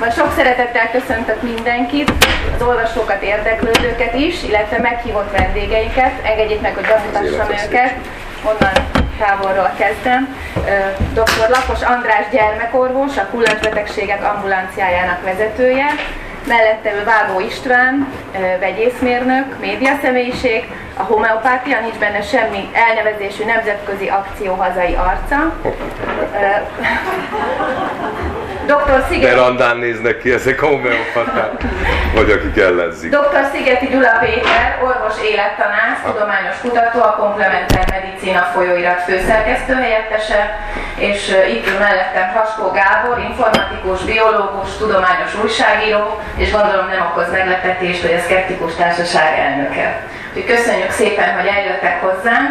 Ma sok szeretettel köszöntök mindenkit, az olvasókat, érdeklődőket is, illetve meghívott vendégeinket. Engedjék meg, hogy bemutassam őket. Onnan távolról kezdem. Dr. Lapos András gyermekorvos, a kullancsbetegségek ambulanciájának vezetője. Mellette ő Vágó István, vegyészmérnök, médiaszemélyiség, a homeopátia, nincs benne semmi elnevezésű nemzetközi akció hazai arca. Dr. Szigeti... Verandán néznek ki ezek a homeopaták, vagy akik ellenzik. Dr. Szigeti Gyula Péter, orvos élettanász, tudományos kutató, a Komplementer Medicina folyóirat főszerkesztő helyettese, és itt ül mellettem Haskó Gábor, informatikus, biológus, tudományos újságíró, és gondolom nem okoz meglepetést, hogy a Szkeptikus Társaság elnöke. Úgyhogy köszönjük szépen, hogy eljöttek hozzánk.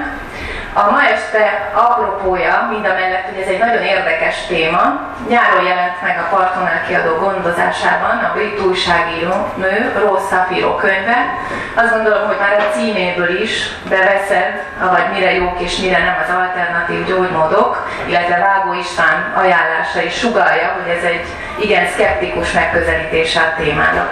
A ma este apropója, mind a mellett, hogy ez egy nagyon érdekes téma, nyáron jelent meg a Partonál kiadó gondozásában a brit újságíró nő, Rose Sapiro könyve. Azt gondolom, hogy már a címéből is beveszed, vagy mire jók és mire nem az alternatív gyógymódok, illetve Vágó István ajánlása is sugalja, hogy ez egy igen szkeptikus megközelítése a témának.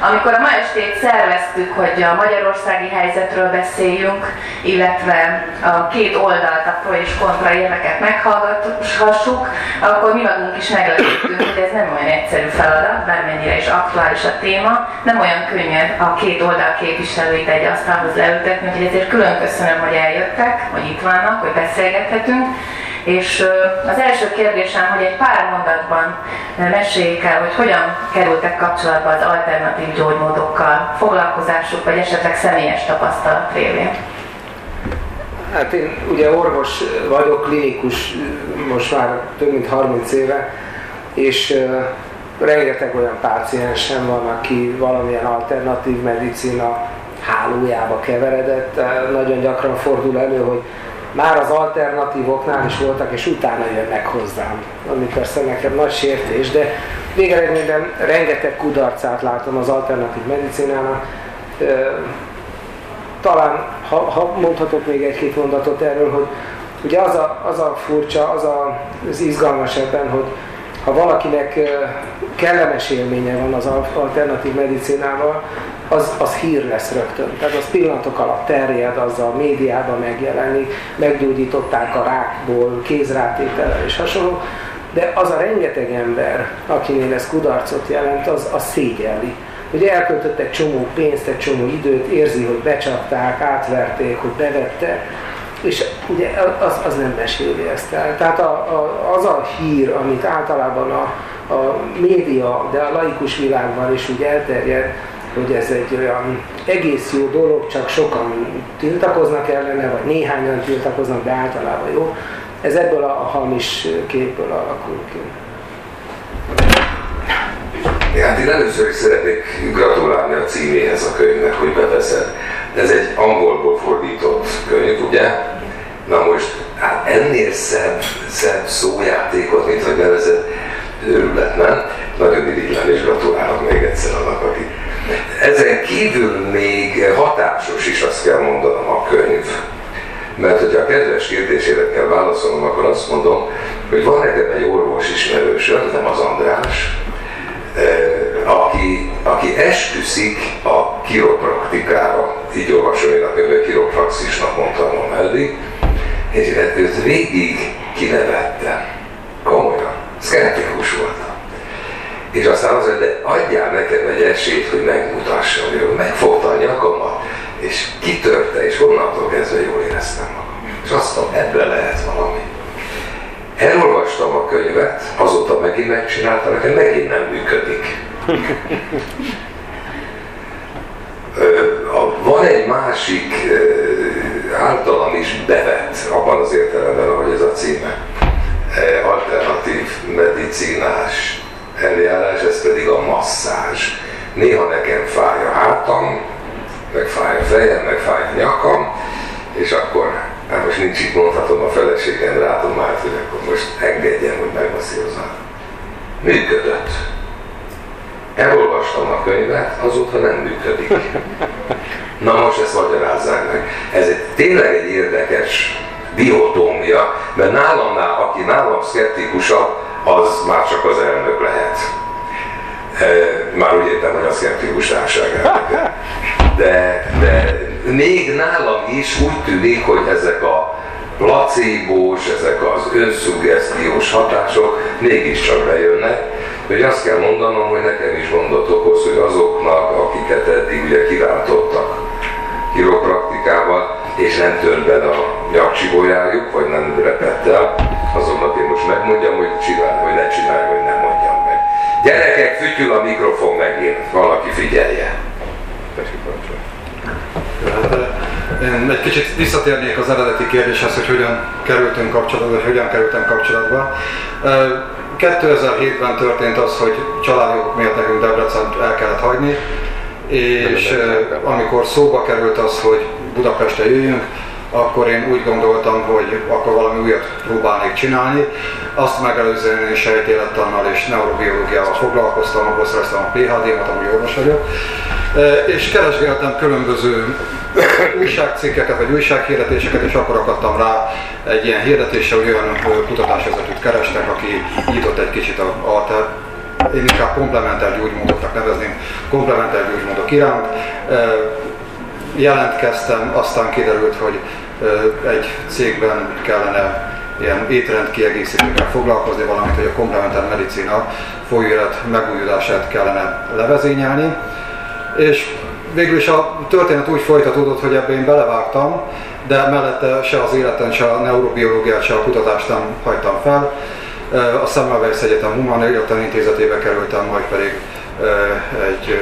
Amikor a ma estét szerveztük, hogy a magyarországi helyzetről beszéljünk, illetve a két oldalt, a pro és kontra érveket meghallgathassuk, akkor mi magunk is meglepődtünk, hogy ez nem olyan egyszerű feladat, bármennyire is aktuális a téma, nem olyan könnyű a két oldal képviselőit egy asztalhoz leültetni, úgyhogy ezért külön köszönöm, hogy eljöttek, hogy itt vannak, hogy beszélgethetünk. És az első kérdésem, hogy egy pár mondatban meséljék el, hogy hogyan kerültek kapcsolatba az alternatív gyógymódokkal, foglalkozásuk, vagy esetleg személyes tapasztalat révén. Hát én ugye orvos vagyok, klinikus most már több mint 30 éve, és rengeteg olyan páciensem van, aki valamilyen alternatív medicina hálójába keveredett. Nagyon gyakran fordul elő, hogy már az alternatívoknál is voltak, és utána jönnek hozzám. Ami persze nekem nagy sértés, de végeredményben rengeteg kudarcát látom az alternatív medicinának. Talán, ha, ha mondhatok még egy-két mondatot erről, hogy ugye az a, az a furcsa, az a, az izgalmas ebben, hogy ha valakinek kellemes élménye van az alternatív medicinával, az, az hír lesz rögtön. Tehát az pillanatok alatt terjed, az a médiában megjelenik, meggyógyították a rákból, kézrátétele és hasonló, de az a rengeteg ember, akinél ez kudarcot jelent, az, az szégyelli. Ugye elköltött egy csomó pénzt, egy csomó időt, érzi, hogy becsapták, átverték, hogy bevette, és ugye az, az nem meséli ezt el. Tehát a, a, az a hír, amit általában a, a média, de a laikus világban is úgy elterjed, hogy ez egy olyan egész jó dolog, csak sokan tiltakoznak ellene, vagy néhányan tiltakoznak, de általában jó. Ez ebből a hamis képből alakul ki. Hát én először is szeretnék gratulálni a címéhez a könyvnek, hogy beveszed. Ez egy angolból fordított könyv, ugye? Na most, hát ennél szebb, szebb szójátékot, mint hogy nevezed, őrület, nem? Nagyon irigylem és gratulálok még egyszer annak, aki ezen kívül még hatásos is azt kell mondanom a könyv. Mert hogyha a kedves kérdésére kell válaszolnom, akkor azt mondom, hogy van nekem egy orvos ismerősöm, nem az András, aki, aki esküszik a kiropraktikára, így olvasom én a könyvet, kiropraxisnak mondtam a mellé, és őt végig kinevettem. Komolyan. Szkeptikus voltam. És aztán az, hogy de adjál nekem egy esélyt, hogy megmutassam, hogy megfogta a nyakamat, és kitörte, és onnantól kezdve jól éreztem magam. És azt mondom, ebben lehet valami. Elolvastam a könyvet, azóta megint megcsináltam, nekem megint nem működik. Van egy másik általam is bevett, abban az értelemben, ahogy ez a címe, alternatív medicinás eljárás, ez pedig a masszázs. Néha nekem fáj a hátam, meg fáj a fejem, meg fáj a nyakam, és akkor, hát most nincs itt mondhatom a feleségem látom már, hogy akkor most engedjen, hogy megmasszírozom. Működött. Elolvastam a könyvet, azóta nem működik. Na most ezt magyarázzák meg. Ez egy, tényleg egy érdekes diotómia, mert nálamnál, aki nálam szkeptikusabb, az már csak az elnök lehet. Már úgy értem, hogy a szkeptikus társág de, de még nálam is úgy tűnik, hogy ezek a placebós, ezek az önszuggesztiós hatások mégiscsak bejönnek. Hogy azt kell mondanom, hogy nekem is gondot okoz, hogy azoknak, akiket eddig ugye kiváltottak kiropraktikával, és nem tört be a nyakcsibolyájuk, vagy nem repett el, azoknak én most megmondjam, hogy csinálj, hogy ne csinálj, vagy nem mondjam meg. Gyerekek, fütyül a mikrofon megint, valaki figyelje. Én egy kicsit visszatérnék az eredeti kérdéshez, hogy hogyan kerültünk kapcsolatba, vagy hogyan kerültem kapcsolatba. 2007-ben történt az, hogy családjogok miatt nekünk Debrecen el kellett hagyni, és amikor szóba került az, hogy Budapestre jöjjünk, akkor én úgy gondoltam, hogy akkor valami újat próbálnék csinálni. Azt megelőzően én sejtélettannal és neurobiológiával foglalkoztam, abból szereztem a PHD-mat, ami orvos vagyok, és keresgéltem különböző újságcikkeket vagy újsághirdetéseket, és akkor akadtam rá egy ilyen hirdetésre, hogy olyan kutatásvezetőt kerestek, aki nyitott egy kicsit a, a én inkább komplementer gyógymódoknak nevezném, komplementer gyógymódok iránt. Jelentkeztem, aztán kiderült, hogy egy cégben kellene ilyen étrend kiegészítőkkel foglalkozni, valamint hogy a komplementer medicina folyóirat megújulását kellene levezényelni. És végül is a történet úgy folytatódott, hogy ebbe én belevágtam, de mellette se az életen, se a neurobiológiát, se a kutatást nem hagytam fel. A Semmelweis Egyetem Humanitan Intézetébe kerültem, majd pedig egy,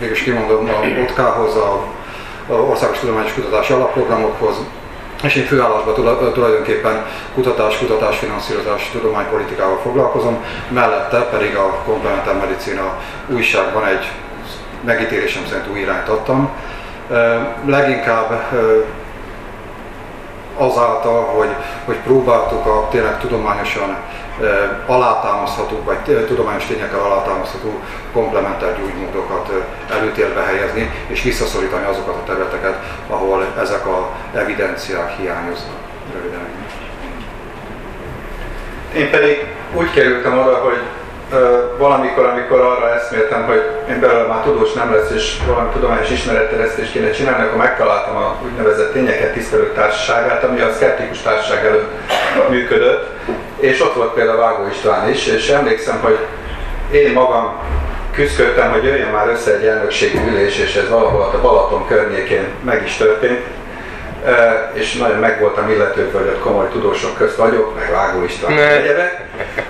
mégis kimondom, a OTK-hoz, a, a Országos Tudományos Kutatási Alapprogramokhoz, és én főállásban tulajdonképpen kutatás, kutatás, finanszírozás, tudománypolitikával foglalkozom, mellette pedig a komplementer medicina újságban egy megítélésem szerint új irányt adtam. Leginkább azáltal, hogy, hogy próbáltuk a tényleg tudományosan alátámasztható, vagy tudományos tényekkel alátámasztható komplementer gyógymódokat előtérbe helyezni, és visszaszorítani azokat a területeket, ahol ezek a evidenciák hiányoznak. Röviden. Én pedig úgy kerültem oda, hogy valamikor, amikor arra eszméltem, hogy én belőle már tudós nem lesz, és valami tudományos ismeretteresztést kéne csinálni, akkor megtaláltam a úgynevezett tényeket tisztelő társaságát, ami a szkeptikus társaság előtt működött, és ott volt például Vágó István is, és emlékszem, hogy én magam küzdködtem, hogy jöjjön már össze egy elnökségi ülés, és ez valahol a Balaton környékén meg is történt, és nagyon meg voltam illető, hogy ott komoly tudósok közt vagyok, meg Vágó István egyebek,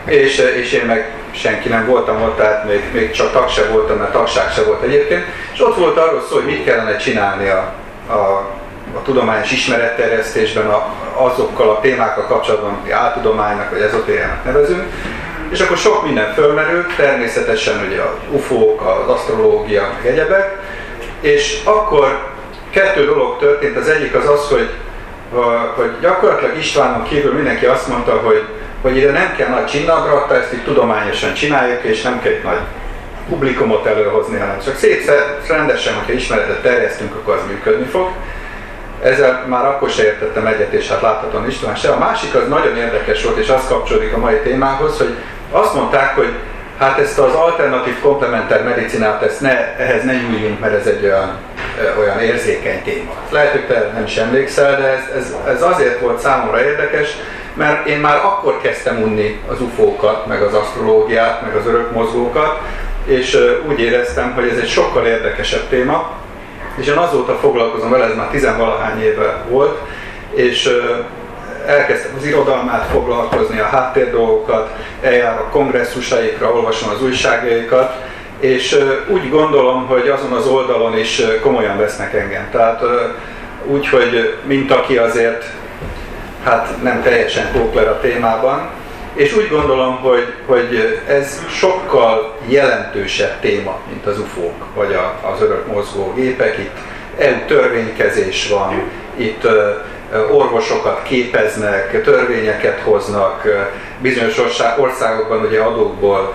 és, és én meg senki nem voltam ott, tehát még, még csak tag se voltam, mert tagság se volt egyébként, és ott volt arról szó, hogy mit kellene csinálni a, a, a tudományos ismeretterjesztésben a, azokkal a témákkal kapcsolatban, amit áltudománynak vagy ezotériának nevezünk, és akkor sok minden fölmerült, természetesen ugye a UFO-k, az asztrológia, meg egyebek, és akkor kettő dolog történt, az egyik az az, hogy, hogy gyakorlatilag Istvánon kívül mindenki azt mondta, hogy hogy ide nem kell nagy csinnagratta, ezt itt tudományosan csináljuk, és nem kell itt nagy publikumot előhozni, hanem csak szétszer rendesen, hogyha ismeretet terjesztünk, akkor az működni fog. Ezzel már akkor se értettem egyet, és hát láthatóan István se. A másik az nagyon érdekes volt, és az kapcsolódik a mai témához, hogy azt mondták, hogy hát ezt az alternatív komplementer medicinát, ezt ne, ehhez ne nyúljunk, mert ez egy olyan, olyan érzékeny téma. Lehet, hogy te nem is emlékszel, de ez, ez, ez azért volt számomra érdekes, mert én már akkor kezdtem unni az ufókat, meg az asztrológiát, meg az örök mozgókat, és úgy éreztem, hogy ez egy sokkal érdekesebb téma, és én azóta foglalkozom vele, ez már tizenvalahány éve volt, és elkezdtem az irodalmát foglalkozni, a háttér dolgokat, eljárok kongresszusaikra, olvasom az újságaikat, és úgy gondolom, hogy azon az oldalon is komolyan vesznek engem. Tehát úgy, hogy mint aki azért hát nem teljesen kókler a témában, és úgy gondolom, hogy, hogy ez sokkal jelentősebb téma, mint az UFO-k, vagy a, az örök mozgó gépek. Itt EU törvénykezés van, itt orvosokat képeznek, törvényeket hoznak, bizonyos országokban ugye adókból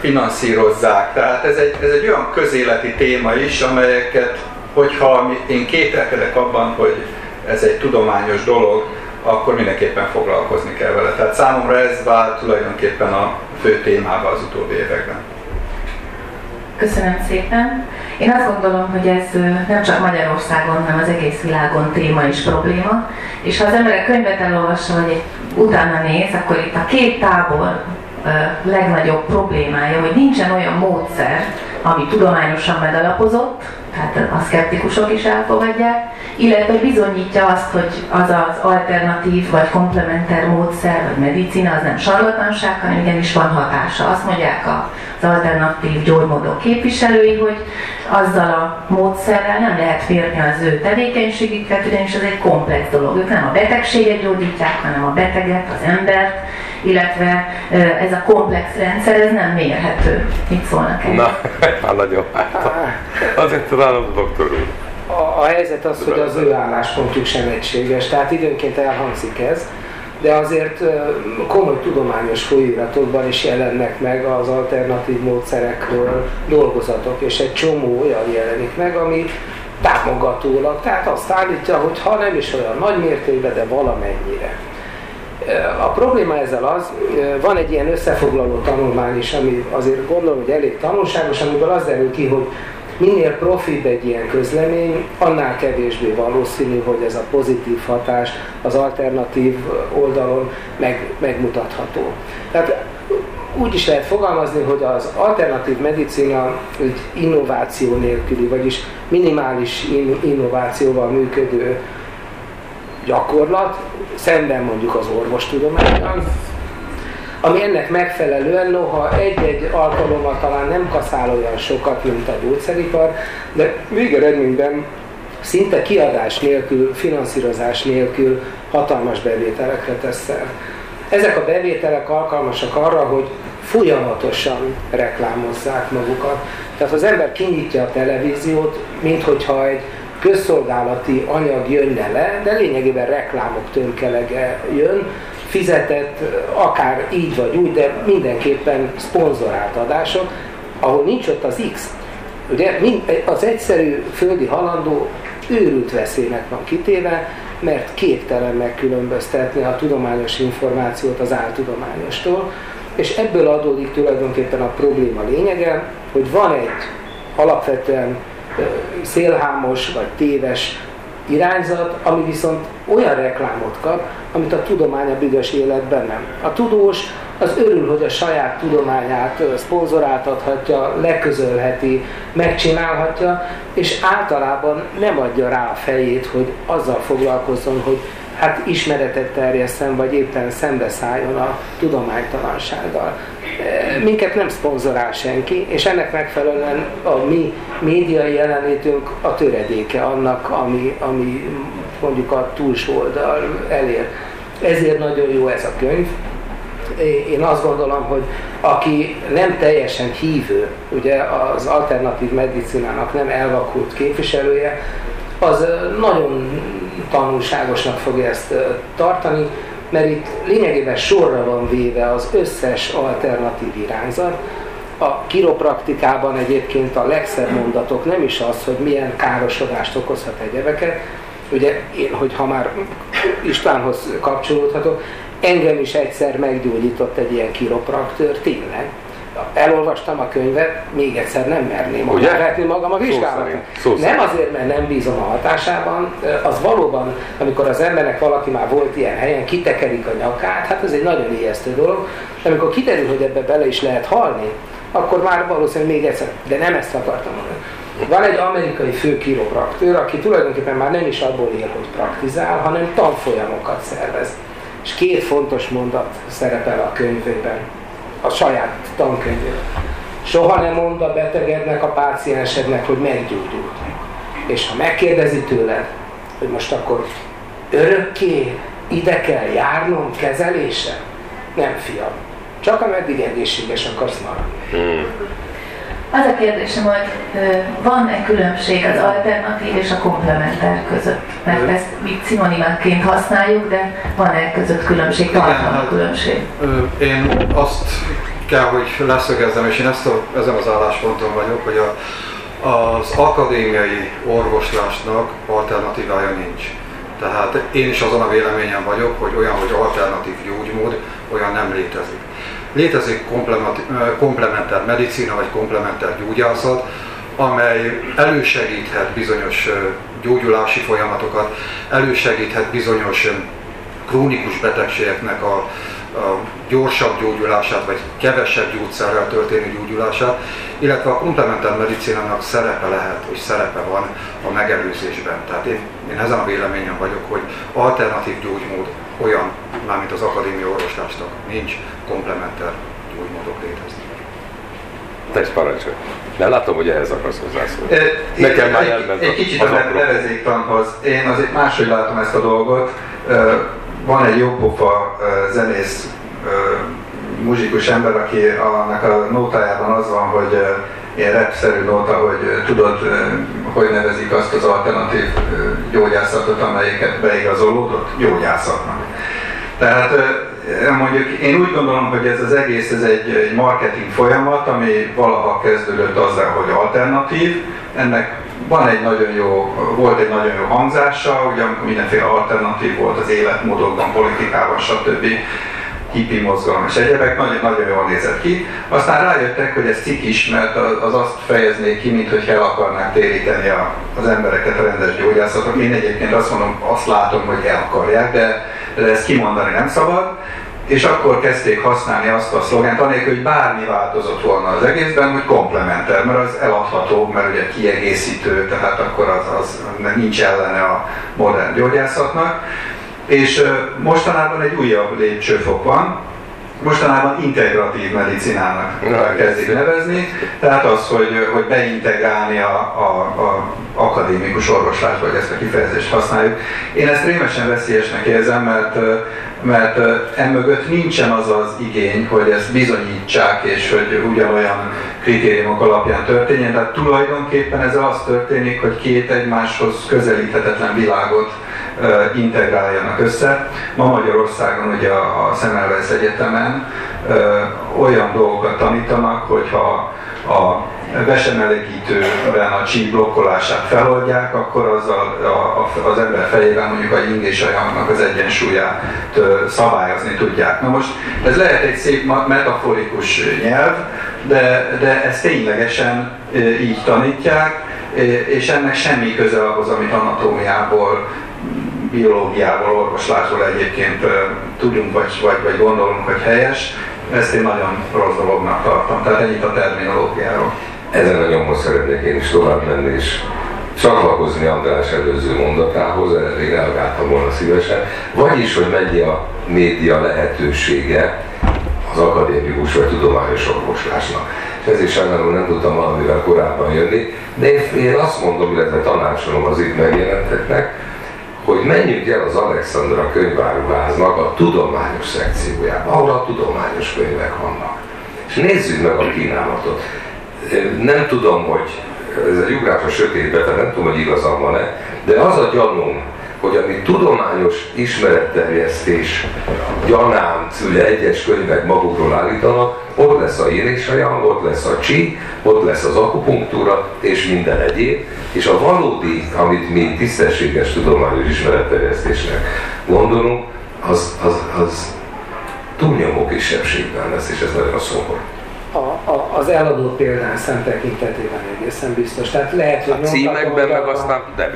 finanszírozzák. Tehát ez egy, ez egy olyan közéleti téma is, amelyeket, hogyha én kételkedek abban, hogy ez egy tudományos dolog, akkor mindenképpen foglalkozni kell vele. Tehát számomra ez vált tulajdonképpen a fő témába az utóbbi években. Köszönöm szépen. Én azt gondolom, hogy ez nem csak Magyarországon, hanem az egész világon téma és probléma. És ha az ember a könyvet elolvassa, vagy utána néz, akkor itt a két tábor legnagyobb problémája, hogy nincsen olyan módszer, ami tudományosan megalapozott, tehát a szkeptikusok is elfogadják, illetve bizonyítja azt, hogy az az alternatív vagy komplementer módszer vagy medicina az nem sarlatanság, hanem igenis van hatása. Azt mondják az alternatív gyógymódok képviselői, hogy azzal a módszerrel nem lehet férni az ő tevékenységüket, ugyanis ez egy komplex dolog. Ők nem a betegséget gyógyítják, hanem a beteget, az embert, illetve ez a komplex rendszer, ez nem mérhető. Mit szólnak el? Na, már nagyon Azért találom, doktor úr. A, a helyzet az, hogy az ő álláspontjuk sem egységes, tehát időnként elhangzik ez, de azért komoly tudományos folyóiratokban is jelennek meg az alternatív módszerekről dolgozatok, és egy csomó olyan jelenik meg, ami támogatólag, tehát azt állítja, hogy ha nem is olyan nagy mértékben, de valamennyire. A probléma ezzel az, van egy ilyen összefoglaló tanulmány is, ami azért gondolom, hogy elég tanulságos, amiből az derül ki, hogy minél profibb egy ilyen közlemény, annál kevésbé valószínű, hogy ez a pozitív hatás az alternatív oldalon meg, megmutatható. Tehát úgy is lehet fogalmazni, hogy az alternatív medicina egy innováció nélküli, vagyis minimális innovációval működő gyakorlat, szemben mondjuk az orvostudományban, ami ennek megfelelően, noha egy-egy alkalommal talán nem kaszál olyan sokat, mint a gyógyszeripar, de végeredményben szinte kiadás nélkül, finanszírozás nélkül hatalmas bevételekre tesz. Ezek a bevételek alkalmasak arra, hogy folyamatosan reklámozzák magukat. Tehát az ember kinyitja a televíziót, minthogyha egy közszolgálati anyag jönne le, de lényegében reklámok tömkelege jön, fizetett, akár így vagy úgy, de mindenképpen szponzorált adások, ahol nincs ott az X. Ugye az egyszerű földi halandó őrült veszélynek van kitéve, mert képtelen megkülönböztetni a tudományos információt az áltudományostól, és ebből adódik tulajdonképpen a probléma lényege, hogy van egy alapvetően szélhámos vagy téves irányzat, ami viszont olyan reklámot kap, amit a tudomány a büdös életben nem. A tudós az örül, hogy a saját tudományát szponzoráltathatja, leközölheti, megcsinálhatja, és általában nem adja rá a fejét, hogy azzal foglalkozzon, hogy hát ismeretet terjeszten, vagy éppen szembeszálljon a tudománytalansággal. Minket nem szponzorál senki, és ennek megfelelően a mi médiai jelenlétünk a töredéke annak, ami, ami mondjuk a túlsó oldal elér. Ezért nagyon jó ez a könyv. Én azt gondolom, hogy aki nem teljesen hívő, ugye az alternatív medicinának nem elvakult képviselője, az nagyon tanulságosnak fogja ezt tartani, mert itt lényegében sorra van véve az összes alternatív irányzat. A kiropraktikában egyébként a legszebb mondatok nem is az, hogy milyen károsodást okozhat egyebeket, ugye én, hogyha már Istvánhoz kapcsolódhatok, engem is egyszer meggyógyított egy ilyen kiropraktőr, tényleg elolvastam a könyvet, még egyszer nem merném vetni magam a vizsgálaton. Nem azért, mert nem bízom a hatásában, az valóban, amikor az embernek valaki már volt ilyen helyen, kitekerik a nyakát, hát ez egy nagyon ijesztő dolog. De amikor kiderül, hogy ebbe bele is lehet halni, akkor már valószínűleg még egyszer, de nem ezt akartam mondani. Van egy amerikai főkiropraktőr, aki tulajdonképpen már nem is abból él, hogy praktizál, hanem tanfolyamokat szervez. És két fontos mondat szerepel a könyvében a saját tankönyvét. Soha nem mond a betegednek, a páciensednek, hogy meggyógyult. És ha megkérdezi tőled, hogy most akkor örökké ide kell járnom kezelése, nem fiam. Csak ameddig egészséges akarsz maradni. Hmm. Az a kérdésem, hogy van-e különbség az alternatív és a komplementer között? Mert ezt mi szinonimáként használjuk, de van-e között különbség, tartalmi hát, különbség? Én azt kell, hogy leszögezzem, és én ezt a, ezen az állásponton vagyok, hogy a, az akadémiai orvoslásnak alternatívája nincs. Tehát én is azon a véleményen vagyok, hogy olyan, hogy alternatív gyógymód, olyan nem létezik. Létezik komplementer medicina vagy komplementer gyógyászat, amely elősegíthet bizonyos gyógyulási folyamatokat, elősegíthet bizonyos krónikus betegségeknek a, a gyorsabb gyógyulását, vagy kevesebb gyógyszerrel történő gyógyulását, illetve a komplementer medicinának szerepe lehet, és szerepe van a megelőzésben. Tehát én, én ezen a véleményen vagyok, hogy alternatív gyógymód olyan, mármint az akadémia orvoslásnak nincs, komplementer gyógymódok léteznek. Te parancsolj. De látom, hogy ehhez akarsz hozzászólni. Nekem már elment Egy kicsit a nevezéktanhoz. Én azért máshogy látom ezt a dolgot. Van egy jópofa zenész, muzsikus ember, aki annak a nótájában az van, hogy ilyen repszerű nóta, hogy tudod, hogy nevezik azt az alternatív gyógyászatot, amelyiket beigazolódott gyógyászatnak. Tehát mondjuk én úgy gondolom, hogy ez az egész ez egy, egy marketing folyamat, ami valaha kezdődött azzal, hogy alternatív. Ennek van egy nagyon jó, volt egy nagyon jó hangzása, ugye amikor mindenféle alternatív volt az életmódokban, politikában, stb hippi mozgalom és egyebek, nagyon, nagyon jól nézett ki. Aztán rájöttek, hogy ez cikis, mert az azt fejezné ki, mint hogy el akarnák téríteni a, az embereket a rendes gyógyászatok. Én egyébként azt mondom, azt látom, hogy el akarják, de, de ezt kimondani nem szabad és akkor kezdték használni azt a szlogánt, anélkül, hogy bármi változott volna az egészben, hogy komplementer, mert az eladható, mert ugye kiegészítő, tehát akkor az, az nincs ellene a modern gyógyászatnak. És mostanában egy újabb lépcsőfok van, mostanában integratív medicinának kezdik nevezni, tehát az, hogy, hogy beintegrálni a, a, a akadémikus orvoslásba, hogy ezt a kifejezést használjuk. Én ezt rémesen veszélyesnek érzem, mert, mert emögött nincsen az az igény, hogy ezt bizonyítsák, és hogy ugyanolyan kritériumok alapján történjen. Tehát tulajdonképpen ez az történik, hogy két egymáshoz közelíthetetlen világot integráljanak össze. Ma Magyarországon ugye a, Semmelweis Egyetemen olyan dolgokat tanítanak, hogyha a vesemelegítőben a csíp blokkolását feloldják, akkor az a, a, az ember fejében mondjuk a ying és a yangnak az egyensúlyát szabályozni tudják. Na most ez lehet egy szép metaforikus nyelv, de, de ezt ténylegesen így tanítják, és ennek semmi köze ahhoz, amit anatómiából biológiából, orvoslásból egyébként tudunk, vagy, vagy, vagy gondolunk, hogy helyes, ezt én nagyon rossz dolognak tartom. Tehát ennyit a terminológiáról. Ezen a nyomon szeretnék én is tovább menni, és csatlakozni András előző mondatához, erre én reagáltam volna szívesen, vagyis, hogy mennyi a média lehetősége az akadémikus vagy tudományos orvoslásnak. És ezért sajnálom nem tudtam valamivel korábban jönni, de én azt mondom, illetve tanácsolom az itt megjelenteknek, hogy menjünk el az Alexandra könyváruháznak a tudományos szekciójába, ahol a tudományos könyvek vannak. És nézzük meg a kínálatot. Nem tudom, hogy ez egy ugrás a sötétbe, tehát nem tudom, hogy igazam van-e, de az a gyanúm, hogy ami tudományos ismeretterjesztés gyanánt ugye egyes könyvek magukról állítanak, ott lesz a írésajam, ott lesz a csi, ott lesz az akupunktúra és minden egyéb, és a valódi, amit mi tisztességes tudományos ismeretterjesztésnek gondolunk, az, az, az túlnyomó kisebbségben lesz, és ez nagyon szomorú a, a, az eladó példán szem tekintetében egészen biztos. Tehát lehet, hogy a címekben meg aztán de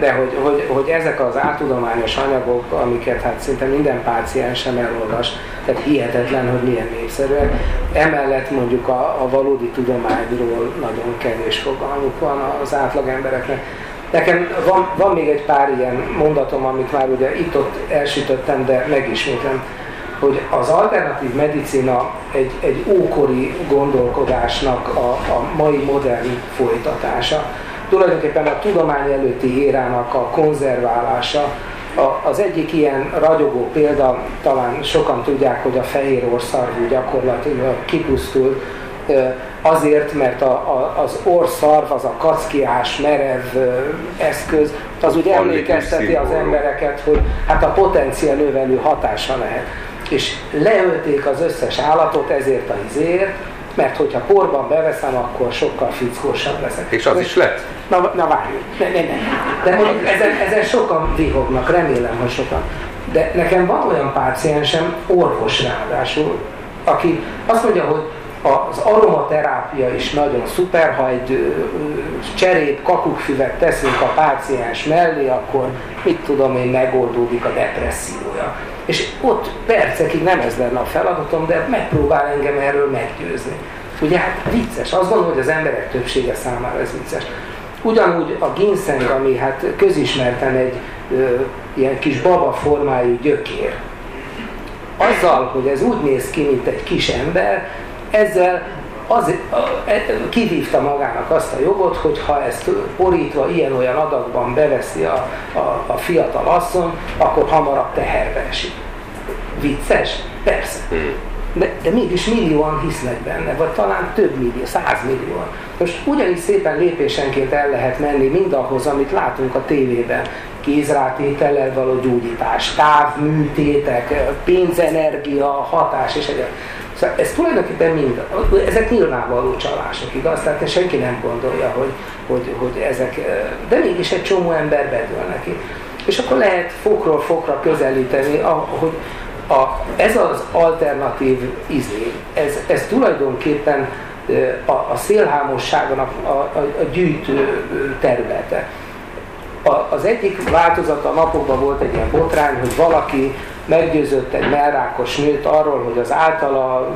De hogy, hogy, hogy, ezek az áltudományos anyagok, amiket hát szinte minden páciens sem elolvas, tehát hihetetlen, hogy milyen népszerűek. Emellett mondjuk a, a valódi tudományról nagyon kevés fogalmuk van az átlag embereknek. Nekem van, van még egy pár ilyen mondatom, amit már ugye itt-ott elsütöttem, de megismétlem hogy az alternatív medicina egy, egy ókori gondolkodásnak a, a mai modern folytatása. Tulajdonképpen a tudomány előtti érának a konzerválása, a, az egyik ilyen ragyogó példa, talán sokan tudják, hogy a fehér orszarvú gyakorlatilag kipusztult, azért, mert a, a, az orszarv, az a kackiás, merev eszköz, az úgy emlékezteti az embereket, hogy hát a potenciál növelő hatása lehet és leölték az összes állatot ezért a izért, mert hogyha porban beveszem, akkor sokkal fickósabb leszek. És az is lett? Na, na várjuk, ne, ne, ne. De mondjuk ezen, ezen sokan vihognak, remélem, hogy sokan. De nekem van olyan páciensem, orvos ráadásul, aki azt mondja, hogy az aromaterápia is nagyon szuper, ha egy cserép kakukfüvet teszünk a páciens mellé, akkor mit tudom én, megoldódik a depressziója. És ott percekig nem ez lenne a feladatom, de megpróbál engem erről meggyőzni. Ugye hát vicces, azt gondolom, hogy az emberek többsége számára ez vicces. Ugyanúgy a ginseng, ami hát közismerten egy ö, ilyen kis baba formájú gyökér, azzal, hogy ez úgy néz ki, mint egy kis ember, ezzel az, e, kivívta magának azt a jogot, hogy ha ezt borítva ilyen-olyan adagban beveszi a, a, a fiatal asszony, akkor hamarabb teherbe esik. Vicces? Persze. Hmm. De, de mégis millióan hisznek benne, vagy talán több millió, százmillióan. Most ugyanis szépen lépésenként el lehet menni mindahhoz, amit látunk a tévében. Kézrátétellel való gyógyítás, távműtétek, pénzenergia, hatás és egyébként Szóval ez tulajdonképpen mind, ezek nyilvánvaló csalások, igaz? Tehát senki nem gondolja, hogy, hogy, hogy ezek, de mégis egy csomó ember bedől neki. És akkor lehet fokról fokra közelíteni, hogy a, ez az alternatív izé, ez, ez tulajdonképpen a, a szélhámosságnak a, a, a gyűjtő területe. A, az egyik változata a napokban volt egy ilyen botrány, hogy valaki meggyőzött egy merrákos nőt arról, hogy az általa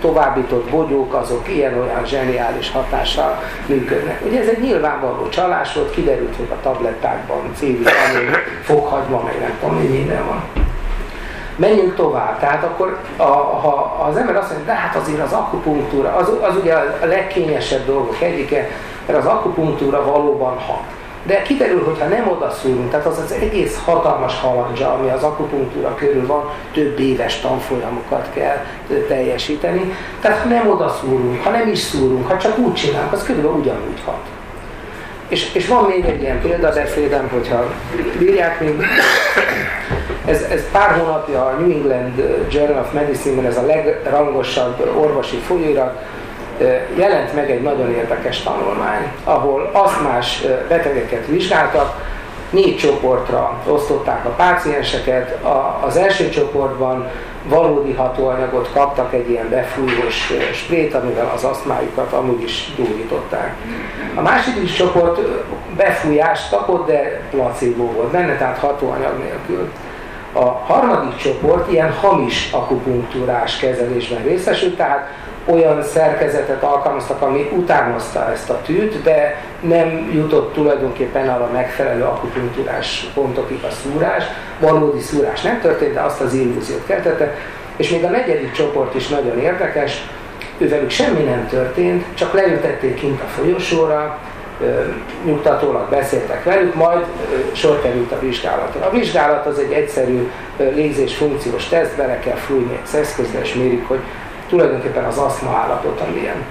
továbbított bogyók azok ilyen-olyan zseniális hatással működnek. Ugye ez egy nyilvánvaló csalás volt, kiderült, hogy a tablettákban C-vitamin, fokhagyma, meg nem tudom, mi minden van. Menjünk tovább. Tehát akkor, a, ha az ember azt mondja, de hát azért az akupunktúra, az, az ugye a legkényesebb dolgok egyike, mert az akupunktúra valóban hat de kiderül, hogy ha nem oda szúrunk, tehát az az egész hatalmas halandzsa, ami az akupunktúra körül van, több éves tanfolyamokat kell teljesíteni. Tehát ha nem oda szúrunk, ha nem is szúrunk, ha csak úgy csinálunk, az körülbelül ugyanúgy hat. És, és van még egy ilyen példabeszédem, hogyha bírják még, ez, ez pár hónapja a New England Journal of Medicine-ben ez a legrangosabb orvosi folyóirat, jelent meg egy nagyon érdekes tanulmány, ahol asztmás betegeket vizsgáltak, négy csoportra osztották a pácienseket. A, az első csoportban valódi hatóanyagot kaptak, egy ilyen befújós sprét, amivel az asztmájukat amúgy is gyógyították. A második csoport befújást kapott, de placebo volt benne, tehát hatóanyag nélkül. A harmadik csoport ilyen hamis akupunktúrás kezelésben részesült, tehát olyan szerkezetet alkalmaztak, ami utánozta ezt a tűt, de nem jutott tulajdonképpen arra megfelelő akupunktúrás pontokig a szúrás. Valódi szúrás nem történt, de azt az illúziót keltette. És még a negyedik csoport is nagyon érdekes, ővelük semmi nem történt, csak leültették kint a folyosóra, nyugtatólag beszéltek velük, majd sor került a vizsgálatra. A vizsgálat az egy egyszerű légzés funkciós teszt, bele kell fújni egy eszközre, és mérik, hogy tulajdonképpen az aszma állapota milyen.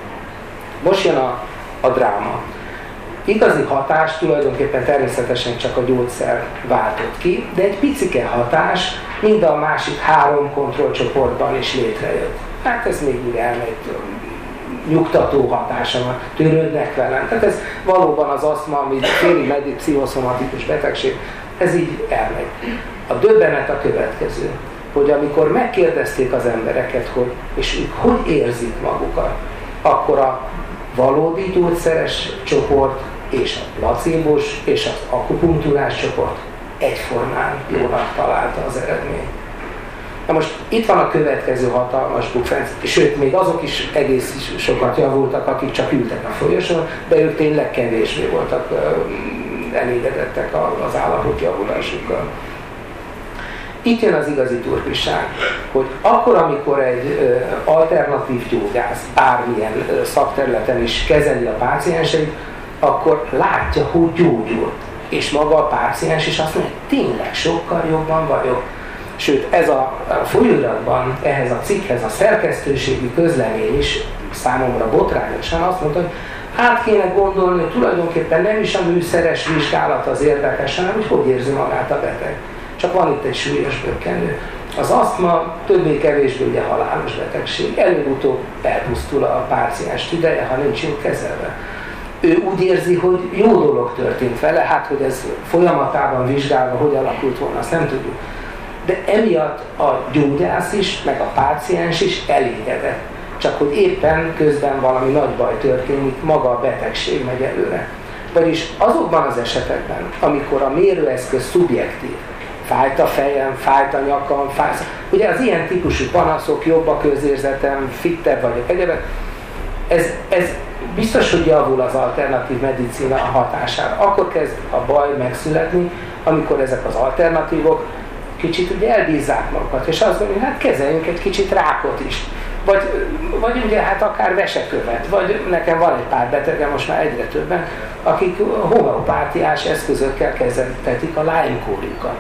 Most jön a, a dráma. Igazi hatás tulajdonképpen természetesen csak a gyógyszer váltott ki, de egy picike hatás mind a másik három kontrollcsoportban is létrejött. Hát ez még úgy elmegy, nyugtató hatása van, törődnek velem. Tehát ez valóban az aszma, ami féli meddig pszichoszomatikus betegség, ez így elmegy. A döbbenet a következő hogy amikor megkérdezték az embereket, hogy és ők hogy érzik magukat, akkor a valódi gyógyszeres csoport és a placébos és az akupunktúrás csoport egyformán jónak találta az eredményt. Na most itt van a következő hatalmas bukfenc, sőt, még azok is egész sokat javultak, akik csak ültek a folyosón, de ők tényleg kevésbé voltak elégedettek az állapot javulásukkal. Itt jön az igazi turpiság, hogy akkor, amikor egy alternatív gyógyász bármilyen szakterületen is kezeli a pácienseit, akkor látja, hogy gyógyul. És maga a páciens is azt mondja, hogy tényleg sokkal jobban vagyok. Sőt, ez a folyóiratban, ehhez a cikkhez a szerkesztőségi közlemény is számomra botrányosan azt mondta, hogy át kéne gondolni, hogy tulajdonképpen nem is a műszeres vizsgálat az érdekes, hanem hogy hogy érzi magát a beteg csak van itt egy súlyos bökkenő. Az asztma többé-kevésbé ugye halálos betegség. Előbb-utóbb elpusztul a páciens tüdeje, ha nincs jól kezelve. Ő úgy érzi, hogy jó dolog történt vele, hát hogy ez folyamatában vizsgálva hogy alakult volna, azt nem tudjuk. de emiatt a gyógyász is, meg a páciens is elégedett. Csak hogy éppen közben valami nagy baj történik, maga a betegség megy előre. Vagyis azokban az esetekben, amikor a mérőeszköz szubjektív, fájt a fejem, fájt a nyakam, fájt. Ugye az ilyen típusú panaszok, jobb a közérzetem, fittebb vagyok, egyebek, ez, ez biztos, hogy javul az alternatív medicina a hatására. Akkor kezd a baj megszületni, amikor ezek az alternatívok kicsit ugye elbízzák magukat, és azt mondjuk, hát kezeljünk egy kicsit rákot is. Vagy, vagy ugye hát akár vesekövet, vagy nekem van egy pár betegem, most már egyre többen, akik homeopátiás eszközökkel kezeltetik a Lyme kórikat.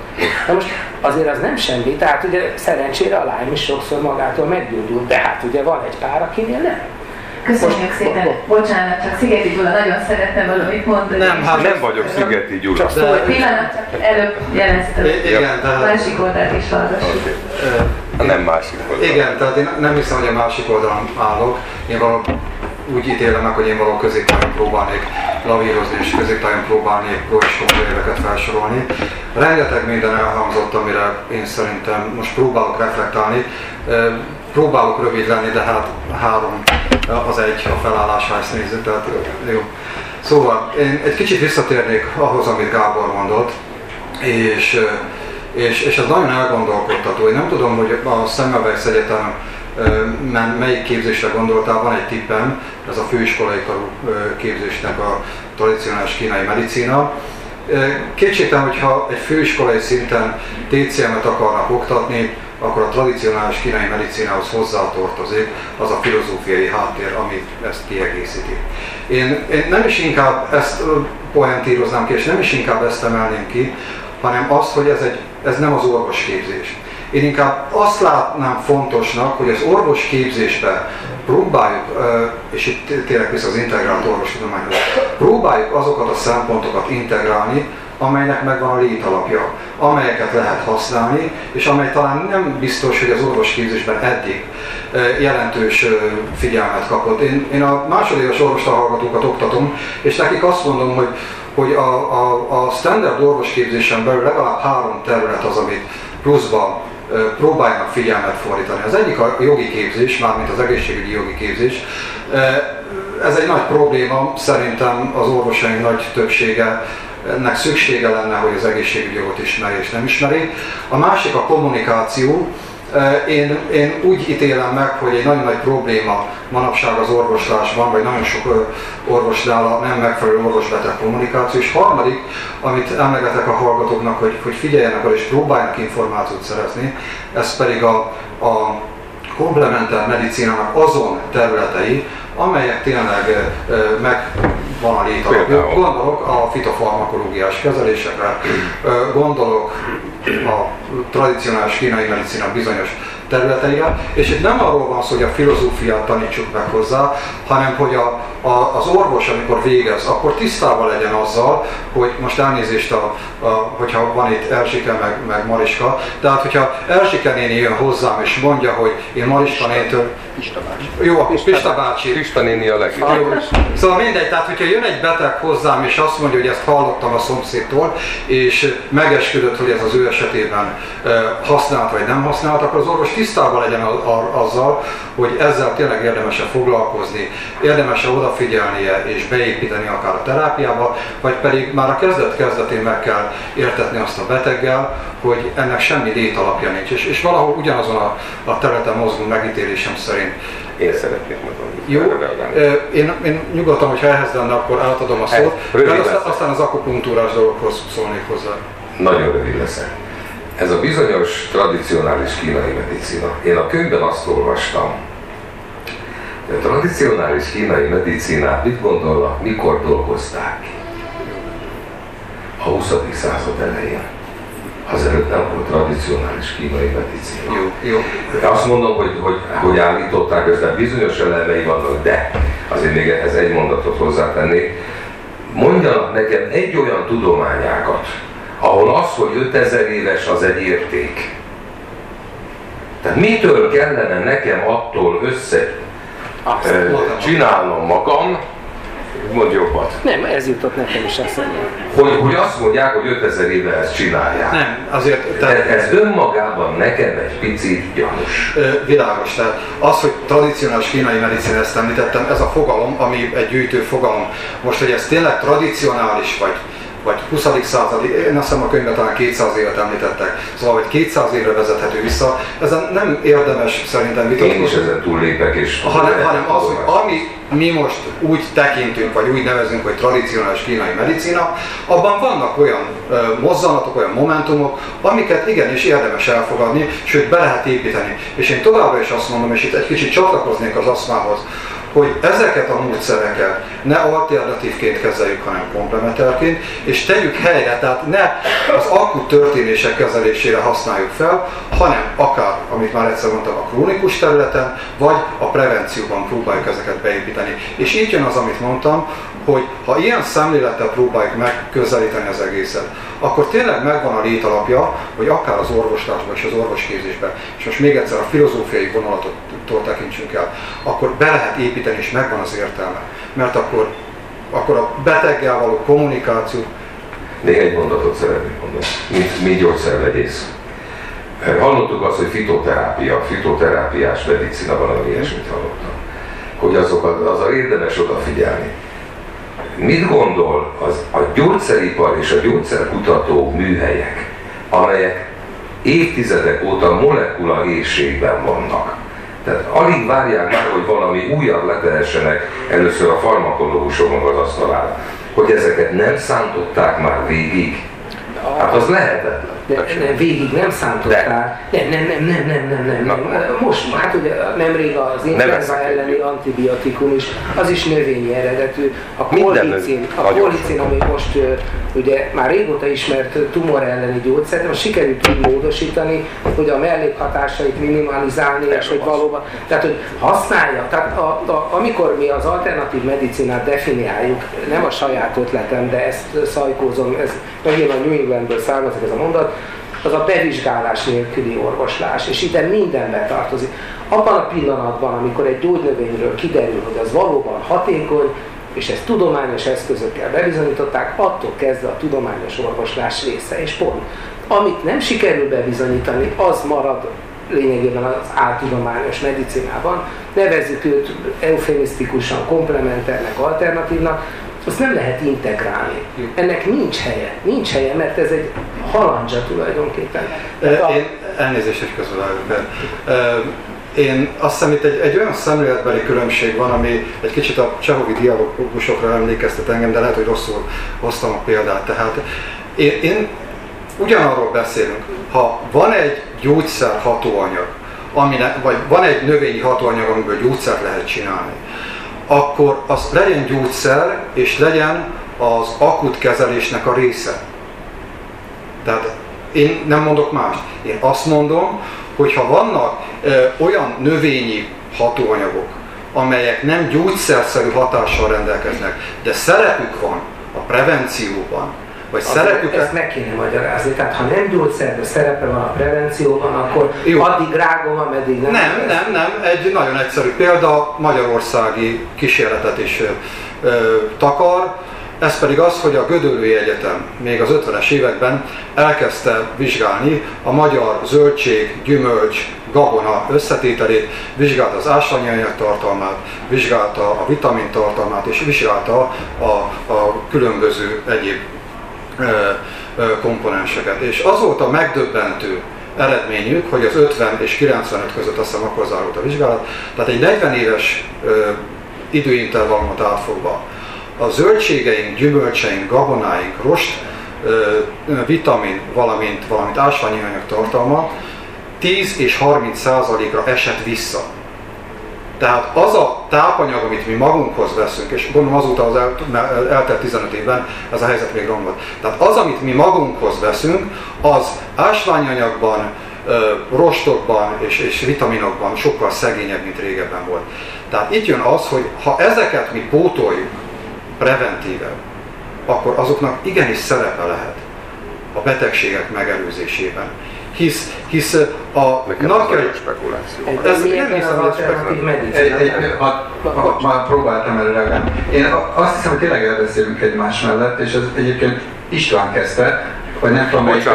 Na most azért az nem semmi, tehát ugye szerencsére a Lyme is sokszor magától meggyógyul, de hát ugye van egy pár, akinél nem. Köszönjük most, szépen. Bo, bo, Bocsánat, csak Szigeti Gyula nagyon szerettem valamit mondani. Nem, hát nem vagyok Szigeti Gyula. Csak szó, pillanat, csak előbb jeleztem. Igen, tehát... Másik oldalt is hallgassuk. Okay. Nem másik oldalt. Igen, tehát én nem hiszem, hogy a másik oldalon állok. Én valami úgy ítélem meg, hogy én valahol középtájon próbálnék lavírozni, és középtájon próbálnék pro és éveket felsorolni. Rengeteg minden elhangzott, amire én szerintem most próbálok reflektálni. Próbálok rövid lenni, de hát három az egy a felállás, ha ezt nézzük, tehát jó. Szóval én egy kicsit visszatérnék ahhoz, amit Gábor mondott, és, és, és ez nagyon elgondolkodtató. Én nem tudom, hogy a Semmelweis Egyetem melyik képzésre gondoltál, van egy tippem, ez a főiskolai karú képzésnek a tradicionális kínai medicina. Kétségtelen, hogyha egy főiskolai szinten TCM-et akarnak oktatni, akkor a tradicionális kínai medicinához hozzátartozik az a filozófiai háttér, ami ezt kiegészíti. Én, én nem is inkább ezt poentíroznám ki, és nem is inkább ezt emelném ki, hanem azt, hogy ez, egy, ez nem az orvosképzés. Én inkább azt látnám fontosnak, hogy az orvosképzésbe próbáljuk, és itt tényleg vissza az integrált orvostudományhoz, próbáljuk azokat a szempontokat integrálni, amelynek megvan a létalapja, amelyeket lehet használni, és amely talán nem biztos, hogy az orvosképzésben eddig jelentős figyelmet kapott. Én, én a másodéves orvostalhallgatókat oktatom, és nekik azt mondom, hogy, hogy a, a, a standard orvosképzésen belül legalább három terület az, amit pluszban próbáljanak figyelmet fordítani. Az egyik a jogi képzés, mármint az egészségügyi jogi képzés. Ez egy nagy probléma, szerintem az orvosaink nagy többsége ennek szüksége lenne, hogy az egészségügyi jogot ismeri és nem ismeri. A másik a kommunikáció. Én, én úgy ítélem meg, hogy egy nagyon nagy probléma manapság az orvoslásban, vagy nagyon sok orvosnál a nem megfelelő orvosbeteg kommunikáció. És harmadik, amit emlegetek a hallgatóknak, hogy, hogy figyeljenek arra és próbáljanak információt szerezni, ez pedig a, a komplementer medicinának azon területei, amelyek tényleg meg van a létalapjuk. Gondolok a fitofarmakológiás kezelésekre, gondolok a tradicionális kínai medicina bizonyos területeire, és itt nem arról van szó, hogy a filozófiát tanítsuk meg hozzá, hanem hogy a, a, az orvos, amikor végez, akkor tisztában legyen azzal, hogy most elnézést, a, a, hogyha van itt Erzsike meg, meg Mariska, tehát hogyha Erzsike néni jön hozzám és mondja, hogy én Mariska nétől... Pista bácsi. Jó, a Pista bácsi. Pista néni a legjobb. Szóval mindegy, tehát hogyha jön egy beteg hozzám és azt mondja, hogy ezt hallottam a szomszédtól, és megesküdött, hogy ez az ő esetében használt vagy nem használt, akkor az orvos tisztában legyen azzal, hogy ezzel tényleg érdemes-e foglalkozni, érdemes-e odafigyelnie és beépíteni akár a terápiába, vagy pedig már a kezdet-kezdetén meg kell értetni azt a beteggel, hogy ennek semmi létalapja nincs. És, és valahol ugyanazon a, a területen mozgunk megítélésem szerint. Én szeretnék mondani. Jó, én, én nyugodtan, hogyha ehhez lenne, akkor átadom a szót, mert aztán, aztán az akupunktúrás dolgokhoz szólnék hozzá. Nagyon rövid leszek. Ez a bizonyos tradicionális kínai medicina. Én a könyvben azt olvastam, a tradicionális kínai medicinát mit gondolnak, mikor dolgozták ki? A 20. század elején. Azelőtt nem volt tradicionális kínai medicina. Jó, jó. Azt mondom, hogy, hogy, hogy állították, ezzel bizonyos elemei vannak, de azért még ehhez egy mondatot hozzátenni. Mondjanak nekem egy olyan tudományágat, ahol az, hogy 5000 éves az egy érték. Tehát mitől kellene nekem attól össze e, csinálnom magam, Mondj jobbat. Nem, ez jutott nekem is eszembe. Hogy, hogy azt mondják, hogy 5000 éve ezt csinálják. Nem, azért tehát, ez önmagában nekem egy picit gyanús. világos. Tehát az, hogy tradicionális kínai medicina, ezt említettem, ez a fogalom, ami egy gyűjtő fogalom. Most, hogy ez tényleg tradicionális, vagy vagy 20. századi, én azt hiszem a könyvben talán 200 évet említettek, szóval hogy 200 évre vezethető vissza, ezen nem érdemes szerintem Én is vitatkozni. ezen túllépek, és... hanem, hanem az, hogy ami mi most úgy tekintünk, vagy úgy nevezünk, hogy tradicionális kínai medicina, abban vannak olyan ö, mozzanatok, olyan momentumok, amiket igenis érdemes elfogadni, sőt be lehet építeni. És én továbbra is azt mondom, és itt egy kicsit csatlakoznék az aszmához, hogy ezeket a módszereket ne alternatívként kezeljük, hanem komplementárként, és tegyük helyre, tehát ne az akut történések kezelésére használjuk fel, hanem akár, amit már egyszer mondtam, a krónikus területen, vagy a prevencióban próbáljuk ezeket beépíteni. És így jön az, amit mondtam, hogy ha ilyen szemlélettel próbáljuk megközelíteni az egészet, akkor tényleg megvan a létalapja, hogy akár az orvoslásban és az orvosképzésben, és most még egyszer a filozófiai vonalattól tekintsünk el, akkor be lehet építeni, és megvan az értelme. Mert akkor, akkor a beteggel való kommunikáció, Még egy mondatot szeretnék mondani, mint, mint gyógyszervegyész. Hallottuk azt, hogy fitoterápia, fitoterápiás medicina, valami ilyesmit hallottam. Hogy azok, az a érdemes odafigyelni. Mit gondol az a gyógyszeripar és a gyógyszerkutató műhelyek, amelyek évtizedek óta molekula éjségben vannak? Tehát alig várják már, hogy valami újabb letehessenek először a farmakológusoknak az asztalára. Hogy ezeket nem szántották már végig? Hát az lehetetlen. De, de végig nem szántották. Nem, nem, nem, nem, nem, nem, nem, nem. Most, hát ugye nemrég az influenza elleni antibiotikum is, az is növényi eredetű. A Minden kollicin, a nagyon kollicin, ami most ugye már régóta ismert tumor elleni gyógyszer, de most sikerült úgy módosítani, hogy a mellékhatásait minimalizálni, és hogy valóban, tehát hogy használja, tehát a, a, amikor mi az alternatív medicinát definiáljuk, nem a saját ötletem, de ezt szajkózom, ez megint a New Englandből származik ez a mondat, az a bevizsgálás nélküli orvoslás, és ide minden betartozik. Abban a pillanatban, amikor egy gyógynövényről kiderül, hogy az valóban hatékony, és ezt tudományos eszközökkel bebizonyították, attól kezdve a tudományos orvoslás része, és pont. Amit nem sikerül bebizonyítani, az marad lényegében az áltudományos medicinában. Nevezzük őt eufemisztikusan komplementernek, alternatívnak, azt nem lehet integrálni. Ennek nincs helye. Nincs helye, mert ez egy halandzsa tulajdonképpen. Én elnézést, hogy. Ö, Én azt hiszem itt egy, egy olyan szemléletbeli különbség van, ami egy kicsit a csehovi dialógusokra emlékeztet engem, de lehet, hogy rosszul hoztam a példát. Tehát én, én ugyanarról beszélünk, ha van egy gyógyszer hatóanyag, amine, vagy van egy növényi hatóanyag, amiből gyógyszert lehet csinálni, akkor az legyen gyógyszer, és legyen az akut kezelésnek a része. Tehát én nem mondok mást. Én azt mondom, hogy ha vannak ö, olyan növényi hatóanyagok, amelyek nem gyógyszerszerű hatással rendelkeznek, de szerepük van a prevencióban, vagy Azért szerepük ezt meg kéne magyarázni. Tehát ha nem gyógyszerben szerepe van a prevencióban, akkor Jó. addig rágom, ameddig nem. Nem, nem, nem. Egy nagyon egyszerű példa, magyarországi kísérletet is ö, takar. Ez pedig az, hogy a Gödöllői Egyetem még az 50-es években elkezdte vizsgálni a magyar zöldség, gyümölcs, gabona összetételét, vizsgálta az ásványi tartalmát, vizsgálta a vitamin tartalmát, és vizsgálta a, a különböző egyéb komponenseket. És az volt a megdöbbentő eredményük, hogy az 50 és 95 között azt hiszem akkor zárult a vizsgálat, tehát egy 40 éves időintervallumot átfogva a zöldségeink, gyümölcseink, gabonáink, rost, vitamin, valamint, valamint ásványi anyag tartalma 10 és 30 százalékra esett vissza. Tehát az a tápanyag, amit mi magunkhoz veszünk, és gondolom azóta az el, eltelt 15 évben ez a helyzet még romlott. Tehát az, amit mi magunkhoz veszünk, az ásványanyagban, rostokban és, és vitaminokban sokkal szegényebb, mint régebben volt. Tehát itt jön az, hogy ha ezeket mi pótoljuk preventíven, akkor azoknak igenis szerepe lehet a betegségek megelőzésében. Hisz, hisz a Nekem napja, ez spekuláció. Ez nem hiszem, az hogy ha, már próbáltam erre reagálni. Én azt hiszem, hogy tényleg elbeszélünk egymás mellett, és ez egyébként István kezdte, vagy nem tudom melyik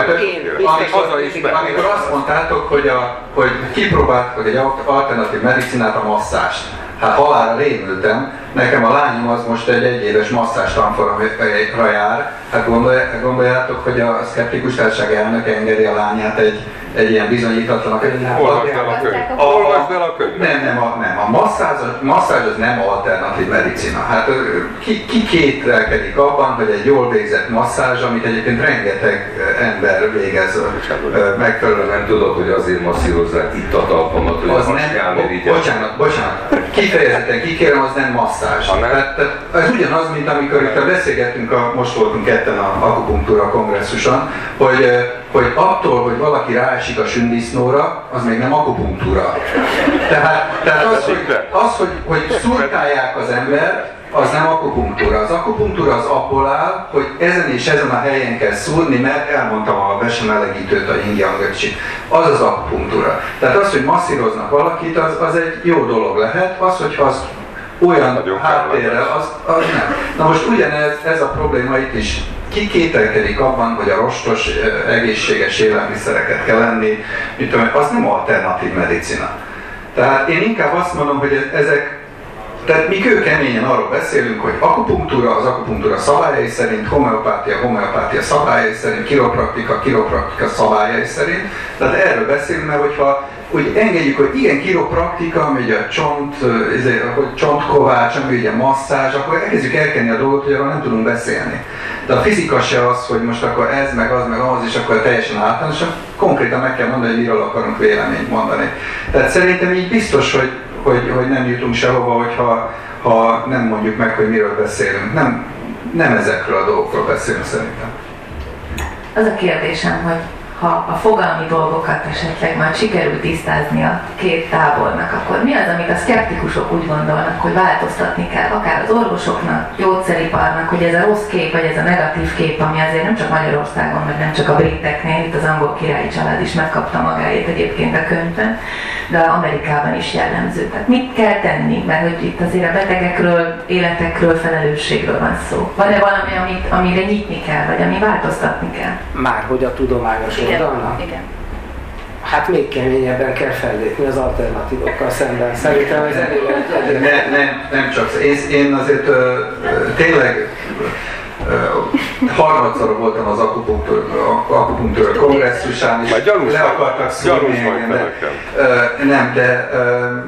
amikor, azt mondtátok, hogy, a, hogy kipróbáltak egy alternatív medicinát, a masszást. Hát halálra rémültem, nekem a lányom az most egy egyéves masszás tanfolyamra jár. Hát gondolj- gondoljátok, hogy a szkeptikus társaság elnöke engedi a lányát egy, egy ilyen bizonyítatlanak. Olvasd el a könyvet. Olvasd el a könyvet. Nem, nem, a, nem. A masszázs, masszázs az nem alternatív medicina. Hát ki, ki kételkedik abban, hogy egy jól végzett masszázs, amit egyébként rengeteg ember végez megfelelően. Tudod, hogy azért masszírozzák itt a talpamat, hogy Az a nem, bocsánat, bocsánat, kifejezetten kikérem, az nem masszázs. Tehát, tehát ez ugyanaz, mint amikor itt beszélgettünk, a, most voltunk ketten a akupunktúra kongresszuson, hogy, ö, hogy attól, hogy valaki ráesik a sündisznóra, az még nem akupunktúra. Tehát, tehát az, hogy, az, hogy, hogy szurkálják az ember, az nem akupunktúra. Az akupunktúra az abból áll, hogy ezen és ezen a helyen kell szúrni, mert elmondtam a besemelegítőt, a yin Az az akupunktúra. Tehát az, hogy masszíroznak valakit, az, az egy jó dolog lehet. Az, hogyha az olyan háttérrel, az, az nem. Na most ugyanez ez a probléma itt is. Ki kételkedik abban, hogy a rostos, egészséges élelmiszereket kell enni, mit tudom, az nem alternatív medicina. Tehát én inkább azt mondom, hogy ez- ezek tehát mi kőkeményen arról beszélünk, hogy akupunktúra az akupunktúra szabályai szerint, homeopátia homeopátia szabályai szerint, kiropraktika kiropraktika szabályai szerint. Tehát erről beszélünk, mert hogyha úgy engedjük, hogy igen, kiropraktika, ami ugye a csont, izé, hogy csontkovács, ami ugye masszázs, akkor elkezdjük elkenni a dolgot, hogy arról nem tudunk beszélni. De a fizika se az, hogy most akkor ez, meg az, meg az, és akkor teljesen általánosan, konkrétan meg kell mondani, hogy miről akarunk véleményt mondani. Tehát szerintem így biztos, hogy hogy, hogy nem jutunk sehova, hogyha ha nem mondjuk meg, hogy miről beszélünk. Nem, nem ezekről a dolgokról beszélünk szerintem. Az a kérdésem, hogy ha a fogalmi dolgokat esetleg már sikerült tisztázni a két tábornak, akkor mi az, amit a szkeptikusok úgy gondolnak, hogy változtatni kell, akár az orvosoknak, gyógyszeriparnak, hogy ez a rossz kép, vagy ez a negatív kép, ami azért nem csak Magyarországon, meg nem csak a briteknél, itt az angol királyi család is megkapta magáét egyébként a könyvben, de Amerikában is jellemző. Tehát mit kell tenni, mert hogy itt azért a betegekről, életekről, felelősségről van szó. Van-e valami, amit, amire nyitni kell, vagy ami változtatni kell? Már hogy a tudományos oldalnak? igen. Hát még keményebben kell fellépni az alternatívokkal szemben. Szerintem ez elég Ne, nem, nem csak. Én, én azért ö, ö, tényleg harmadszor voltam az akupunktúra, akupunktúra kongresszusán, és le akartak szúrni Nem, de ö,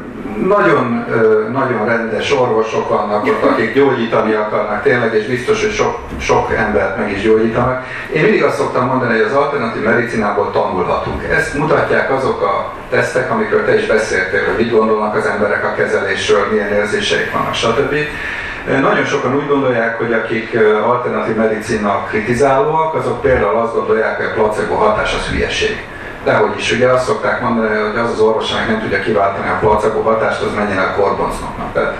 nagyon, nagyon rendes orvosok vannak ott, akik gyógyítani akarnak tényleg, és biztos, hogy sok, sok embert meg is gyógyítanak. Én mindig azt szoktam mondani, hogy az alternatív medicinából tanulhatunk. Ezt mutatják azok a tesztek, amikről te is beszéltél, hogy mit gondolnak az emberek a kezelésről, milyen érzéseik vannak, stb. Nagyon sokan úgy gondolják, hogy akik alternatív medicina kritizálóak, azok például azt gondolják, hogy a placebo hatás az hülyeség. Dehogy is, ugye azt szokták mondani, hogy az az orvos, amelyik nem tudja kiváltani a placebo hatást, az menjen el korbonznak. Tehát,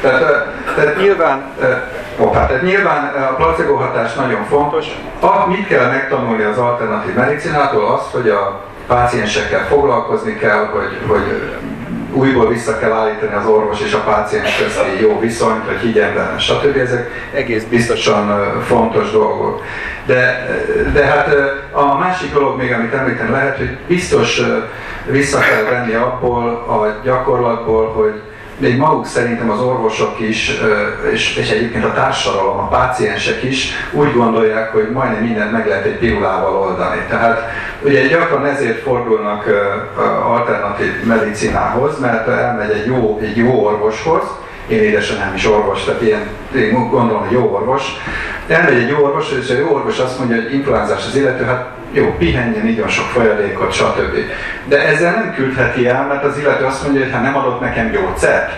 tehát, tehát nyilván, hoppá, tehát nyilván a placebo hatás nagyon fontos. A, mit kell megtanulni az alternatív medicinától? Az, hogy a páciensekkel foglalkozni kell, hogy, hogy újból vissza kell állítani az orvos és a páciens közti jó viszonyt, hogy higgyen benne, stb. Ezek egész biztosan fontos dolgok. De, de hát a másik dolog még, amit említeni lehet, hogy biztos vissza kell venni abból a gyakorlatból, hogy még maguk szerintem az orvosok is, és, és egyébként a társadalom, a páciensek is úgy gondolják, hogy majdnem mindent meg lehet egy pirulával oldani. Tehát ugye gyakran ezért fordulnak alternatív medicinához, mert elmegy egy jó, egy jó orvoshoz, én édesen nem is orvos, tehát ilyen, én gondolom, hogy jó orvos. Elmegy egy jó orvos, és a jó orvos azt mondja, hogy influenzás az illető, hát jó, pihenjen, igyon sok folyadékot, stb. De ezzel nem küldheti el, mert az illető azt mondja, hogy hát nem adott nekem gyógyszert.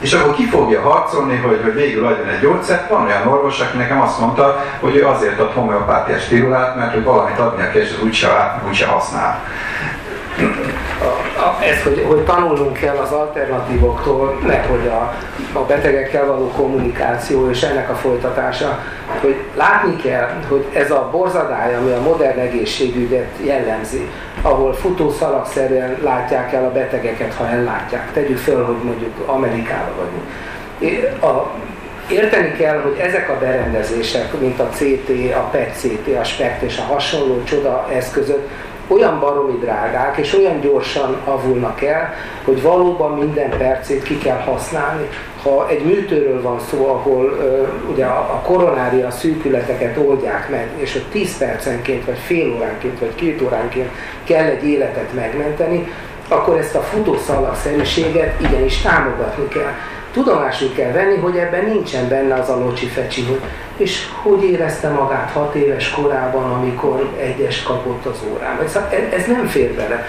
És akkor ki fogja harcolni, hogy, hogy végül adjon egy gyógyszert? Van olyan orvos, aki nekem azt mondta, hogy ő azért ad homeopátiás pirulát, mert hogy valamit adnia kell, és úgyse, úgyse használ. Ez, hogy, hogy tanulnunk kell az alternatívoktól, meg hogy a, a betegekkel való kommunikáció és ennek a folytatása, hogy látni kell, hogy ez a borzadály, ami a modern egészségügyet jellemzi, ahol futószalagszerűen látják el a betegeket, ha ellátják. Tegyük föl, hogy mondjuk Amerikában vagyunk. A, érteni kell, hogy ezek a berendezések, mint a CT, a PET-CT, a SPECT és a hasonló csoda eszközök, olyan baromi drágák, és olyan gyorsan avulnak el, hogy valóban minden percét ki kell használni. Ha egy műtőről van szó, ahol uh, ugye a, a koronária szűkületeket oldják meg, és ott 10 percenként, vagy fél óránként, vagy két óránként kell egy életet megmenteni, akkor ezt a futószalagszerűséget igenis támogatni kell tudomásul kell venni, hogy ebben nincsen benne az a locsi fecsi, hogy és hogy érezte magát hat éves korában, amikor egyes kapott az órán. Szóval ez nem fér bele.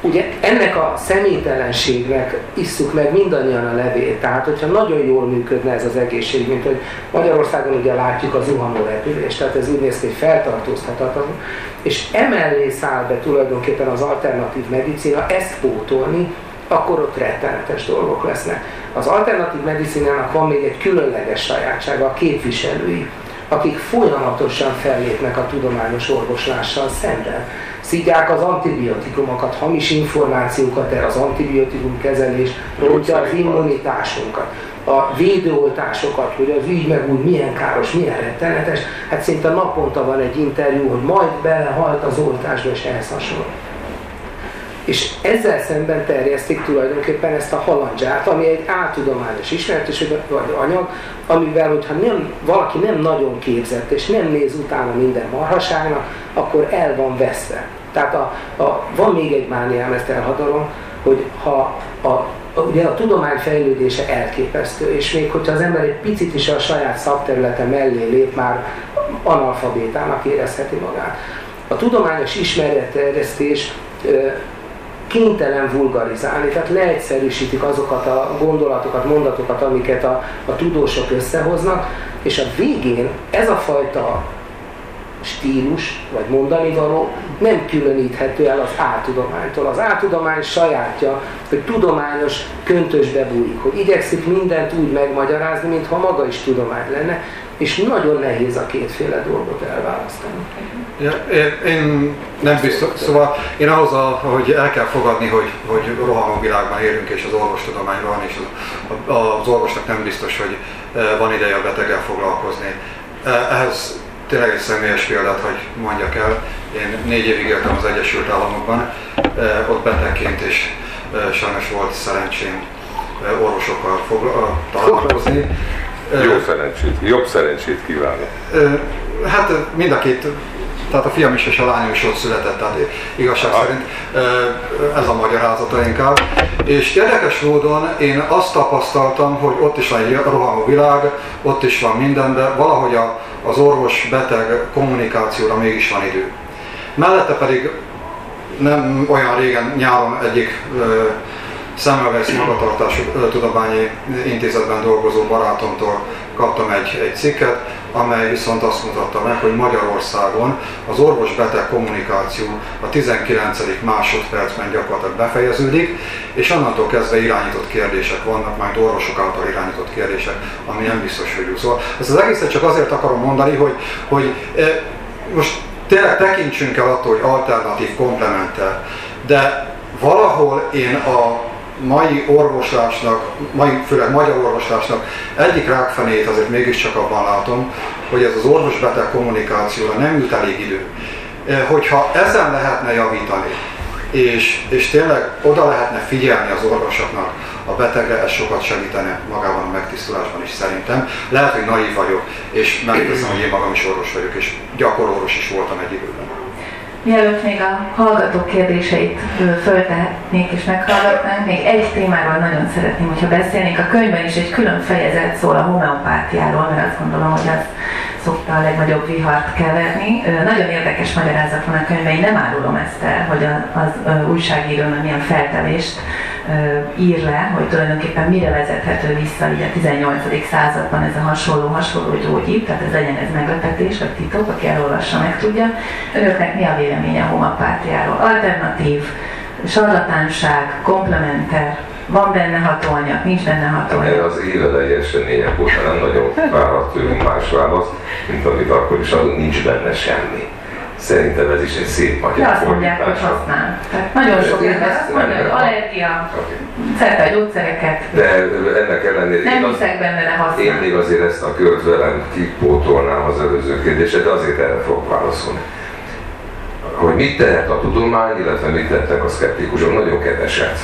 Ugye ennek a személytelenségnek isszuk meg mindannyian a levét, tehát hogyha nagyon jól működne ez az egészség, mint hogy Magyarországon ugye látjuk az zuhanó repülést, tehát ez úgy néz ki, hogy feltartóztathatatlan, és emellé száll be tulajdonképpen az alternatív medicina ezt pótolni, akkor ott rettenetes dolgok lesznek. Az alternatív medicinának van még egy különleges sajátsága, a képviselői, akik folyamatosan fellépnek a tudományos orvoslással szemben. Szidják az antibiotikumokat, hamis információkat erre az antibiotikum kezelés, rontja az immunitásunkat. A védőoltásokat, hogy az így meg úgy milyen káros, milyen rettenetes, hát szinte naponta van egy interjú, hogy majd belehalt az oltásba, és ehhez hasonló és ezzel szemben terjesztik tulajdonképpen ezt a halandzsát, ami egy áltudományos ismeretes vagy anyag, amivel, hogyha nem, valaki nem nagyon képzett, és nem néz utána minden marhaságnak, akkor el van veszve. Tehát a, a, van még egy mániám, ezt elhadarom, hogy ha a, ugye a tudomány fejlődése elképesztő, és még hogyha az ember egy picit is a saját szakterülete mellé lép, már analfabétának érezheti magát. A tudományos ismeretterjesztés kénytelen vulgarizálni, tehát leegyszerűsítik azokat a gondolatokat, mondatokat, amiket a, a tudósok összehoznak, és a végén ez a fajta stílus, vagy mondani való nem különíthető el az áltudománytól. Az áltudomány sajátja, hogy tudományos köntösbe bújik, hogy igyekszik mindent úgy megmagyarázni, mintha maga is tudomány lenne, és nagyon nehéz a kétféle dolgot elválasztani. Ja, én, én nem biztos, szóval én ahhoz, a, hogy el kell fogadni, hogy, hogy rohamó világban élünk, és az orvostudomány van, és az, az orvosnak nem biztos, hogy e, van ideje a beteggel foglalkozni. E, ehhez tényleg egy személyes példát, hogy mondjak el. Én négy évig éltem az Egyesült Államokban, e, ott betegként is sajnos volt szerencsém orvosokkal találkozni. Jó szerencsét, jobb szerencsét kívánok. Hát mind a két tehát a fiam is és a lányom is ott született, tehát igazság Aha. szerint ez a magyarázata inkább. És érdekes módon én azt tapasztaltam, hogy ott is van egy rohanó világ, ott is van minden, de valahogy a, az orvos-beteg kommunikációra mégis van idő. Mellette pedig nem olyan régen nyáron egyik Semmelweis magatartású tudományi intézetben dolgozó barátomtól kaptam egy, egy cikket, amely viszont azt mutatta meg, hogy Magyarországon az orvos-beteg kommunikáció a 19. másodpercben gyakorlatilag befejeződik, és onnantól kezdve irányított kérdések vannak, majd orvosok által irányított kérdések, ami nem biztos, hogy jó. Szóval ezt az egészet csak azért akarom mondani, hogy, hogy eh, most tényleg tekintsünk el attól, hogy alternatív komplementer, de valahol én a mai orvoslásnak, mai, főleg magyar orvoslásnak egyik rákfenét azért mégiscsak abban látom, hogy ez az orvos-beteg kommunikációra nem jut elég idő. E, hogyha ezen lehetne javítani, és, és tényleg oda lehetne figyelni az orvosoknak a betegre, ez sokat segítene magában a megtisztulásban is szerintem. Lehet, hogy naív vagyok, és megteszem, hogy én magam is orvos vagyok, és gyakorlós is voltam egy időben. Mielőtt még a hallgatók kérdéseit föltehetnék és meghallgatnánk, még egy témáról nagyon szeretném, hogyha beszélnénk. A könyvben is egy külön fejezet szól a homeopátiáról, mert azt gondolom, hogy az szokta a legnagyobb vihart keverni. Nagyon érdekes magyarázat van a könyvben, én nem árulom ezt el, hogy az újságírónak milyen feltevést ír le, hogy tulajdonképpen mire vezethető vissza így a 18. században ez a hasonló, hasonló gyógyír, tehát ez legyen ez meglepetés, vagy titok, aki elolvassa, meg tudja. Önöknek mi a véleménye a homopátiáról? Alternatív, sarlatánság, komplementer, van benne hatóanyag, nincs benne hatóanyag. Erre az évelei események óta nem nagyon várhat tőlünk más választ, mint amit akkor is adunk, nincs benne semmi. Szerintem ez is egy szép De magyar azt mondják, hogy használ. Tehát nagyon sok Én ember allergia, Oké. szerte a gyógyszereket, De ennek ellenére nem én, hiszek benne, de én használ. még azért ezt a kört velem kipótolnám az előző kérdésre, de azért erre fogok válaszolni. Hogy mit tehet a tudomány, illetve mit tehetnek a szkeptikusok, nagyon keveset.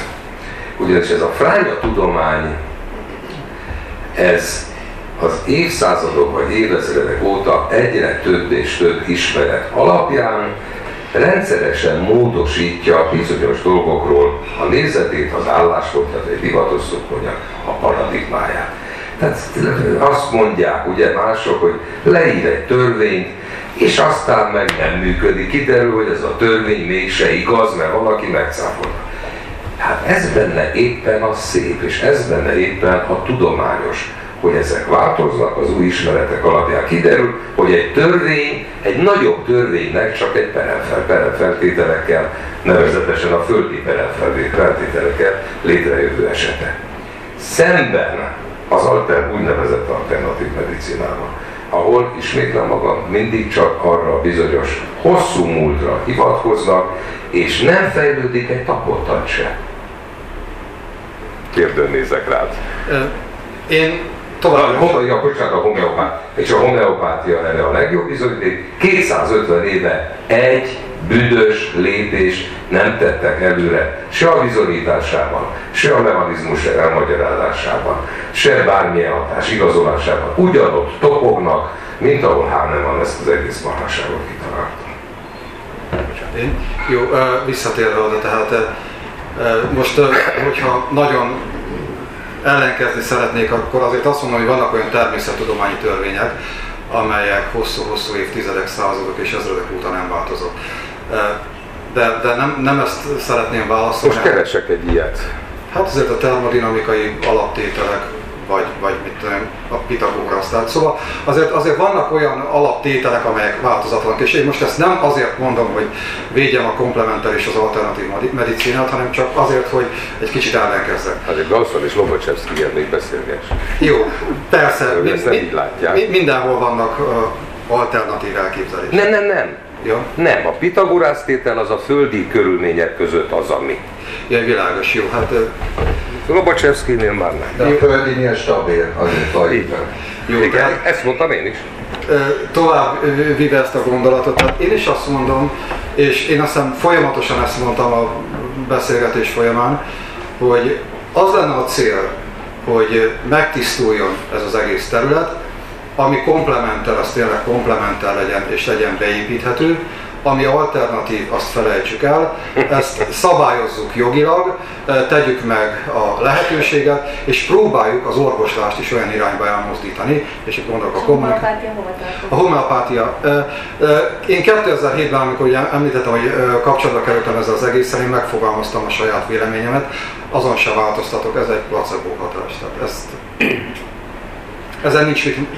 Ugyanis ez a fránya tudomány, ez az évszázadok vagy évezredek óta egyre több és több ismeret alapján rendszeresen módosítja bizonyos dolgokról a nézetét, az álláspontját, egy divatos szokonyat, a paradigmáját. Tehát azt mondják ugye mások, hogy leír egy törvényt, és aztán meg nem működik. Kiderül, hogy ez a törvény mégse igaz, mert valaki megcáfolta. Hát ez benne éppen a szép, és ez benne éppen a tudományos, hogy ezek változnak az új ismeretek alapján. Kiderül, hogy egy törvény, egy nagyobb törvénynek csak egy peremfel, peremfeltételekkel, nevezetesen a földi peremfeltételekkel létrejövő esete. Szemben az alter, úgynevezett alternatív medicinával, ahol ismétlem magam, mindig csak arra a bizonyos hosszú múltra hivatkoznak, és nem fejlődik egy tapottat se. Kérdőn nézek rád. Én tovább home, ja, bocsánat, a homeopát, és a homeopátia erre a legjobb bizonyíték. 250 éve egy büdös lépés nem tettek előre, se a bizonyításában, se a mechanizmus elmagyarázásában, se bármilyen hatás igazolásában. Ugyanott topognak, mint ahol Hahnemann ezt az egész marhaságot kitalálta. Én, jó, visszatérve oda, tehát most, hogyha nagyon ellenkezni szeretnék, akkor azért azt mondom, hogy vannak olyan természettudományi törvények, amelyek hosszú-hosszú évtizedek, századok és ezredek óta nem változott. De, de nem, nem ezt szeretném válaszolni. Most keresek egy ilyet. Hát azért a termodinamikai alaptételek, vagy, vagy mit tudom, a Pitagorasz. Tehát szóval azért, azért vannak olyan alaptételek, amelyek változatlanak, és én most ezt nem azért mondom, hogy védjem a komplementer és az alternatív medi- medicinát, hanem csak azért, hogy egy kicsit ellenkezzek. Azért Gausszal és Lobocsevszki még beszélgess. Jó, persze, Ők ezt nem így látják. mi- mindenhol vannak uh, alternatív elképzelések. Nem, nem, nem. Jó, Nem, a Pitagorász tétel az a földi körülmények között az, ami. ja, világos, jó, hát ö, Lobocsevszkinél már nem. De a földinél stabil, azért van. jó, Igen, tehát- ezt mondtam én is. Tovább vive ezt a gondolatot. Tehát én is azt mondom, és én azt hiszem folyamatosan ezt mondtam a beszélgetés folyamán, hogy az lenne a cél, hogy megtisztuljon ez az egész terület, ami komplementer, az tényleg komplementer legyen és legyen beépíthető, ami alternatív, azt felejtsük el, ezt szabályozzuk jogilag, eh, tegyük meg a lehetőséget, és próbáljuk az orvoslást is olyan irányba elmozdítani, és itt gondolok a tartozik? A homeopátia. Ö, ö, Én 2007-ben, amikor ugye említettem, hogy kapcsolatba kerültem ezzel az egészen, én megfogalmaztam a saját véleményemet, azon se változtatok, ez egy placebo hatás. Tehát ezt, ezen nincs mit,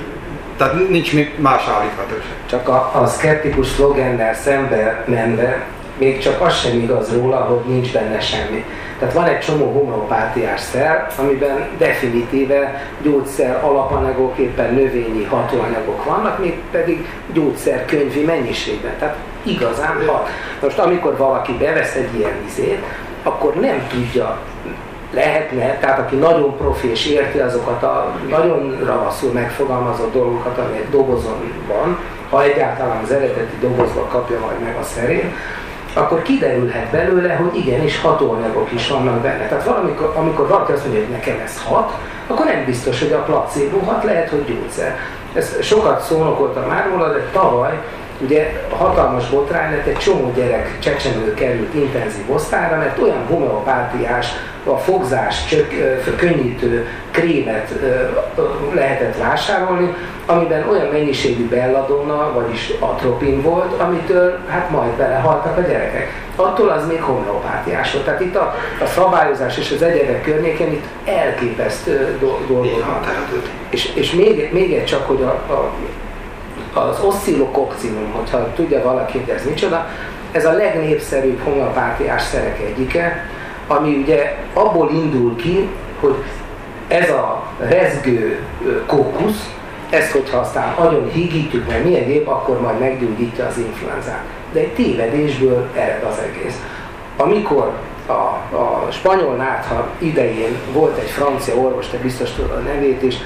tehát nincs más állítható. Csak a, a szkeptikus szlogennel szembe menve, még csak az sem igaz róla, hogy nincs benne semmi. Tehát van egy csomó homeopátiás szer, amiben definitíve gyógyszer alapanyagok, éppen növényi hatóanyagok vannak, még pedig gyógyszerkönyvi mennyiségben. Tehát igazán hat. Most amikor valaki bevesz egy ilyen vizét, akkor nem tudja lehetne, tehát aki nagyon profi és érti azokat a nagyon ravaszul megfogalmazott dolgokat, ami egy dobozon van, ha egyáltalán az eredeti dobozba kapja majd meg a szerét, akkor kiderülhet belőle, hogy igenis hatóanyagok is vannak benne. Tehát valamikor, amikor valaki azt mondja, hogy nekem ez hat, akkor nem biztos, hogy a placebo hat, lehet, hogy gyógyszer. Ez sokat szónokoltam már róla, de tavaly ugye hatalmas botrány lett, egy csomó gyerek csecsemő került intenzív osztályra, mert olyan homeopátiás, a fogzás csök, könnyítő krémet lehetett vásárolni, amiben olyan mennyiségű belladonna, vagyis atropin volt, amitől hát majd belehaltak a gyerekek. Attól az még homeopátiás volt. Tehát itt a, a szabályozás és az egyedek környéken itt elképesztő do- dolgok És, és még, még egy csak, hogy a, a, az oszcillokokcinum, hogyha tudja valaki, hogy ez micsoda, Ez a legnépszerűbb homeopátiás szerek egyike, ami ugye abból indul ki, hogy ez a rezgő kókusz, ezt, hogyha aztán agyon hígítjuk, meg milyen gép, akkor majd meggyógyítja az influenzát. De egy tévedésből ered az egész. Amikor a, a spanyol nátha idején volt egy francia orvos, te biztos tudod a nevét is,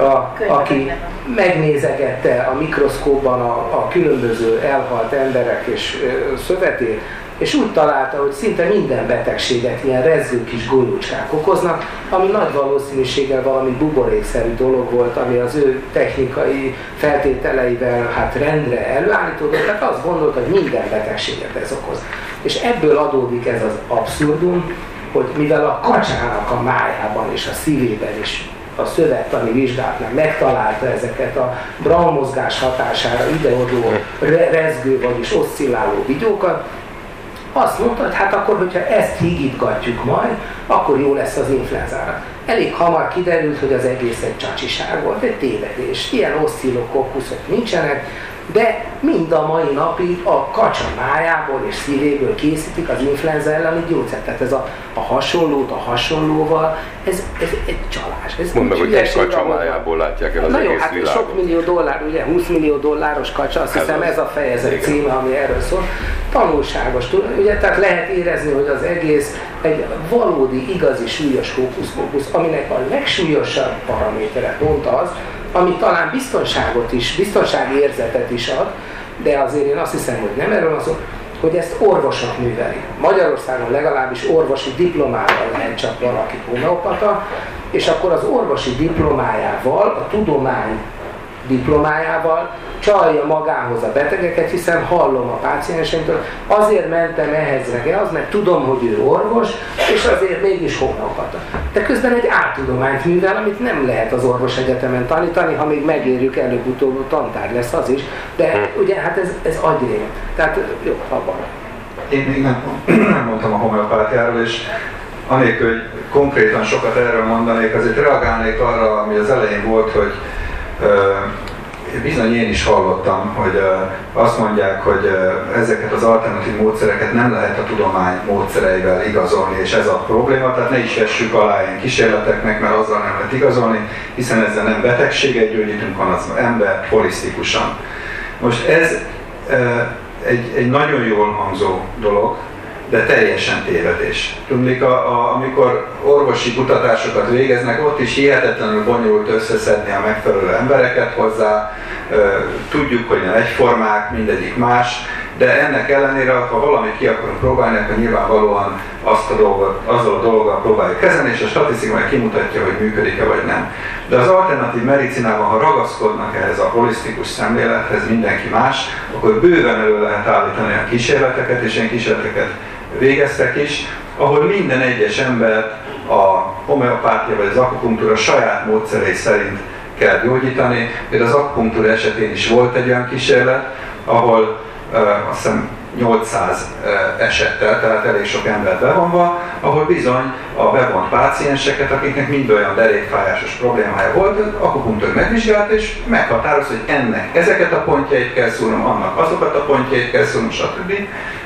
a, aki megnézegette a mikroszkópban a, a különböző elhalt emberek és ö, szövetét, és úgy találta, hogy szinte minden betegséget ilyen rezző kis golyócskák okoznak, ami nagy valószínűséggel valami buborékszerű dolog volt, ami az ő technikai feltételeivel hát rendre előállítódott, tehát azt gondolta, hogy minden betegséget ez okoz. És ebből adódik ez az abszurdum, hogy mivel a kacsának a májában és a szívében is a szövettani vizsgálatnál megtalálta ezeket a Brown mozgás hatására ideodó rezgő, vagyis oszcilláló vigyókat, azt mondta, hogy hát akkor, hogyha ezt hígítgatjuk majd, akkor jó lesz az influenzára. Elég hamar kiderült, hogy az egész egy csacsiság volt, egy tévedés. Ilyen oszcillokokkuszok nincsenek, de mind a mai napig a kacsa májából és szívéből készítik az influenza elleni gyógyszert. Tehát ez a, a hasonlót a hasonlóval, ez, ez egy csalás. Ez Mondd meg, hogy egy kacsa májából látják el az Na jó, egész hát világot. sok millió dollár, ugye 20 millió dolláros kacsa, azt hiszem ez a fejezet Igen. címe, ami erről szól. Tanulságos, ugye, tehát lehet érezni, hogy az egész egy valódi, igazi súlyos hókusz aminek a legsúlyosabb paramétere pont az, ami talán biztonságot is, biztonsági érzetet is ad, de azért én azt hiszem, hogy nem erről van szó, hogy ezt orvosok műveli. Magyarországon legalábbis orvosi diplomával lehet csak valaki homeopata, és akkor az orvosi diplomájával, a tudomány diplomájával csalja magához a betegeket, hiszen hallom a páciensemtől, azért mentem ehhez reggel, az, mert tudom, hogy ő orvos, és azért mégis homeopata. De közben egy áltudományt művel, amit nem lehet az orvos egyetemen tanítani, ha még megérjük, előbb-utóbb tantár lesz az is, de ugye hát ez, ez agyrém. Tehát jó, abban. Én még nem, nem mondtam a homeopátiáról, és anélkül, hogy konkrétan sokat erről mondanék, azért reagálnék arra, ami az elején volt, hogy bizony én is hallottam, hogy azt mondják, hogy ezeket az alternatív módszereket nem lehet a tudomány módszereivel igazolni, és ez a probléma, tehát ne is vessük alá ilyen kísérleteknek, mert azzal nem lehet igazolni, hiszen ezzel nem betegséget gyógyítunk, hanem az ember holisztikusan. Most ez egy, egy nagyon jól hangzó dolog, de teljesen tévedés. Tudnék, a, amikor orvosi kutatásokat végeznek, ott is hihetetlenül bonyolult összeszedni a megfelelő embereket hozzá. Tudjuk, hogy nem egyformák, mindegyik más, de ennek ellenére, ha valamit ki akarunk próbálni, akkor nyilvánvalóan azt a dolgot, azzal a dologgal próbáljuk kezelni, és a statisztika majd kimutatja, hogy működik-e vagy nem. De az alternatív medicinában, ha ragaszkodnak ehhez a holisztikus szemlélethez mindenki más, akkor bőven elő lehet állítani a kísérleteket, és ilyen kísérleteket végeztek is, ahol minden egyes ember a homeopátia vagy az akupunktúra saját módszerei szerint kell gyógyítani. Például az akupunktúra esetén is volt egy olyan kísérlet, ahol uh, azt hiszem 800 uh, esettel, tehát elég sok ember bevonva, ahol bizony a bevont pácienseket, akiknek mind olyan derékfájásos problémája volt, akupunktúr megvizsgált és meghatározta, hogy ennek ezeket a pontjait kell szúrnom, annak azokat a pontjait kell szúrnom, stb.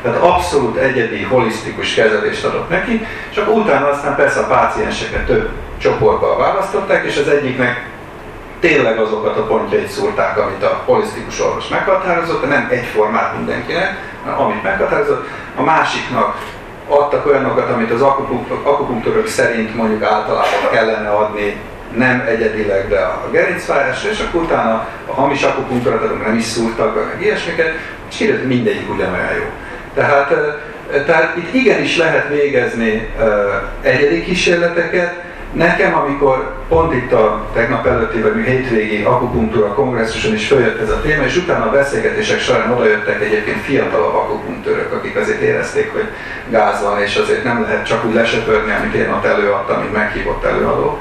Tehát abszolút egyedi, holisztikus kezelést adott neki, és akkor utána aztán persze a pácienseket több csoportba választották, és az egyiknek tényleg azokat a pontjait szúrták, amit a holisztikus orvos meghatározott, de nem egyformát mindenkinek, amit meghatározott. A másiknak adtak olyanokat, amit az akupunktúrok szerint mondjuk általában kellene adni, nem egyedileg, de a gerincfájásra, és akkor utána a hamis akupunktúrát adunk, nem is szúrtak be, meg ilyesmiket, és kiderült, mindegyik ugyanolyan jó. Tehát, tehát itt igenis lehet végezni egyedi kísérleteket, Nekem, amikor pont itt a tegnap előtti vagy hétvégi akupunktúra kongresszuson is följött ez a téma, és utána a beszélgetések során odajöttek egyébként fiatalabb akupunktőrök, akik azért érezték, hogy gáz van, és azért nem lehet csak úgy lesöpörni, amit én ott előadtam, mint meghívott előadó.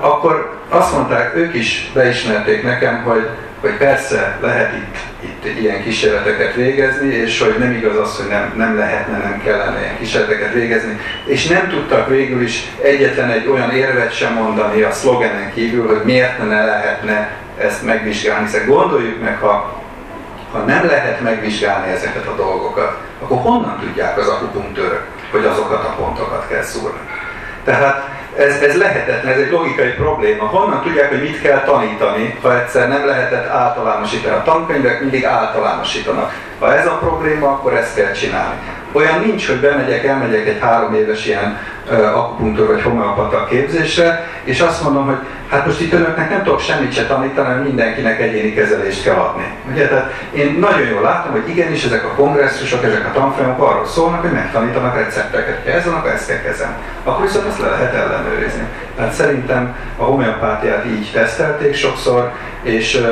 Akkor azt mondták, ők is beismerték nekem, hogy hogy persze lehet itt, itt ilyen kísérleteket végezni, és hogy nem igaz az, hogy nem, nem lehetne, nem kellene ilyen kísérleteket végezni, és nem tudtak végül is egyetlen egy olyan érvet sem mondani a szlogenen kívül, hogy miért ne lehetne ezt megvizsgálni, hiszen gondoljuk meg, ha ha nem lehet megvizsgálni ezeket a dolgokat, akkor honnan tudják az akupunktőrök, hogy azokat a pontokat kell szúrni? Tehát ez, ez lehetetlen, ez egy logikai probléma. Honnan tudják, hogy mit kell tanítani, ha egyszer nem lehetett általánosítani? A tankönyvek mindig általánosítanak. Ha ez a probléma, akkor ezt kell csinálni. Olyan nincs, hogy bemegyek, elmegyek egy három éves ilyen akupunktúr vagy homeopata képzésre, és azt mondom, hogy hát most itt önöknek nem tudok semmit se tanítani, hanem mindenkinek egyéni kezelést kell adni. Ugye, tehát én nagyon jól látom, hogy igenis ezek a kongresszusok, ezek a tanfolyamok arról szólnak, hogy megtanítanak recepteket, hogy ezen, akkor ezt kell kezelni. Akkor viszont ezt le lehet ellenőrizni. Tehát szerintem a homeopátiát így tesztelték sokszor, és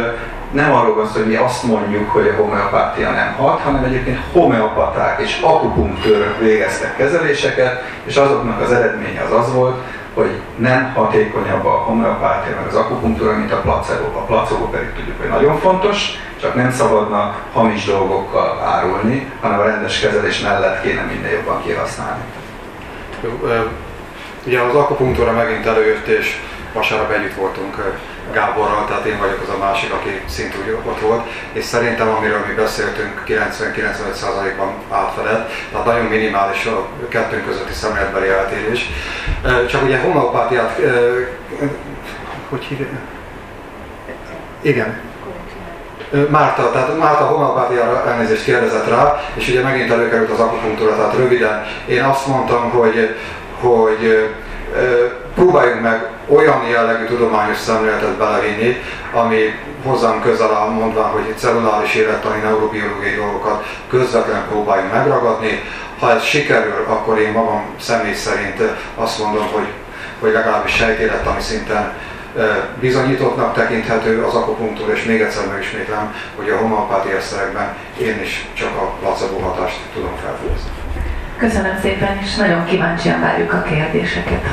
nem arról van szó, hogy mi azt mondjuk, hogy a homeopátia nem hat, hanem egyébként homeopaták és akupunktőrök végeztek kezeléseket, és azoknak az eredménye az az volt, hogy nem hatékonyabb a homeopátia meg az akupunktúra, mint a placebo. A placebo pedig tudjuk, hogy nagyon fontos, csak nem szabadna hamis dolgokkal árulni, hanem a rendes kezelés mellett kéne minél jobban kihasználni. Ugye az akupunktúra megint előjött, és vasárnap együtt voltunk Gáborral, tehát én vagyok az a másik, aki szintúgy ott volt, és szerintem amiről mi beszéltünk 90-95%-ban átfedett, tehát nagyon minimális a kettőnk közötti szemléletbeli eltérés. Csak ugye homeopátiát, hogy hívják? Igen, Márta, tehát Márta homeopátiára elnézést kérdezett rá, és ugye megint előkerült az akupunktúra, tehát röviden én azt mondtam, hogy, hogy próbáljunk meg olyan jellegű tudományos szemléletet belevinni, ami hozzám közel áll mondva, hogy celluláris élettani, neurobiológiai dolgokat közvetlenül próbáljunk megragadni. Ha ez sikerül, akkor én magam személy szerint azt mondom, hogy, hogy legalábbis sejtélettani szinten bizonyítottnak tekinthető az akupunktúra, és még egyszer megismétlem, hogy a homeopátia szerekben én is csak a placebo hatást tudom felfedezni. Köszönöm szépen, és nagyon kíváncsian várjuk a kérdéseket.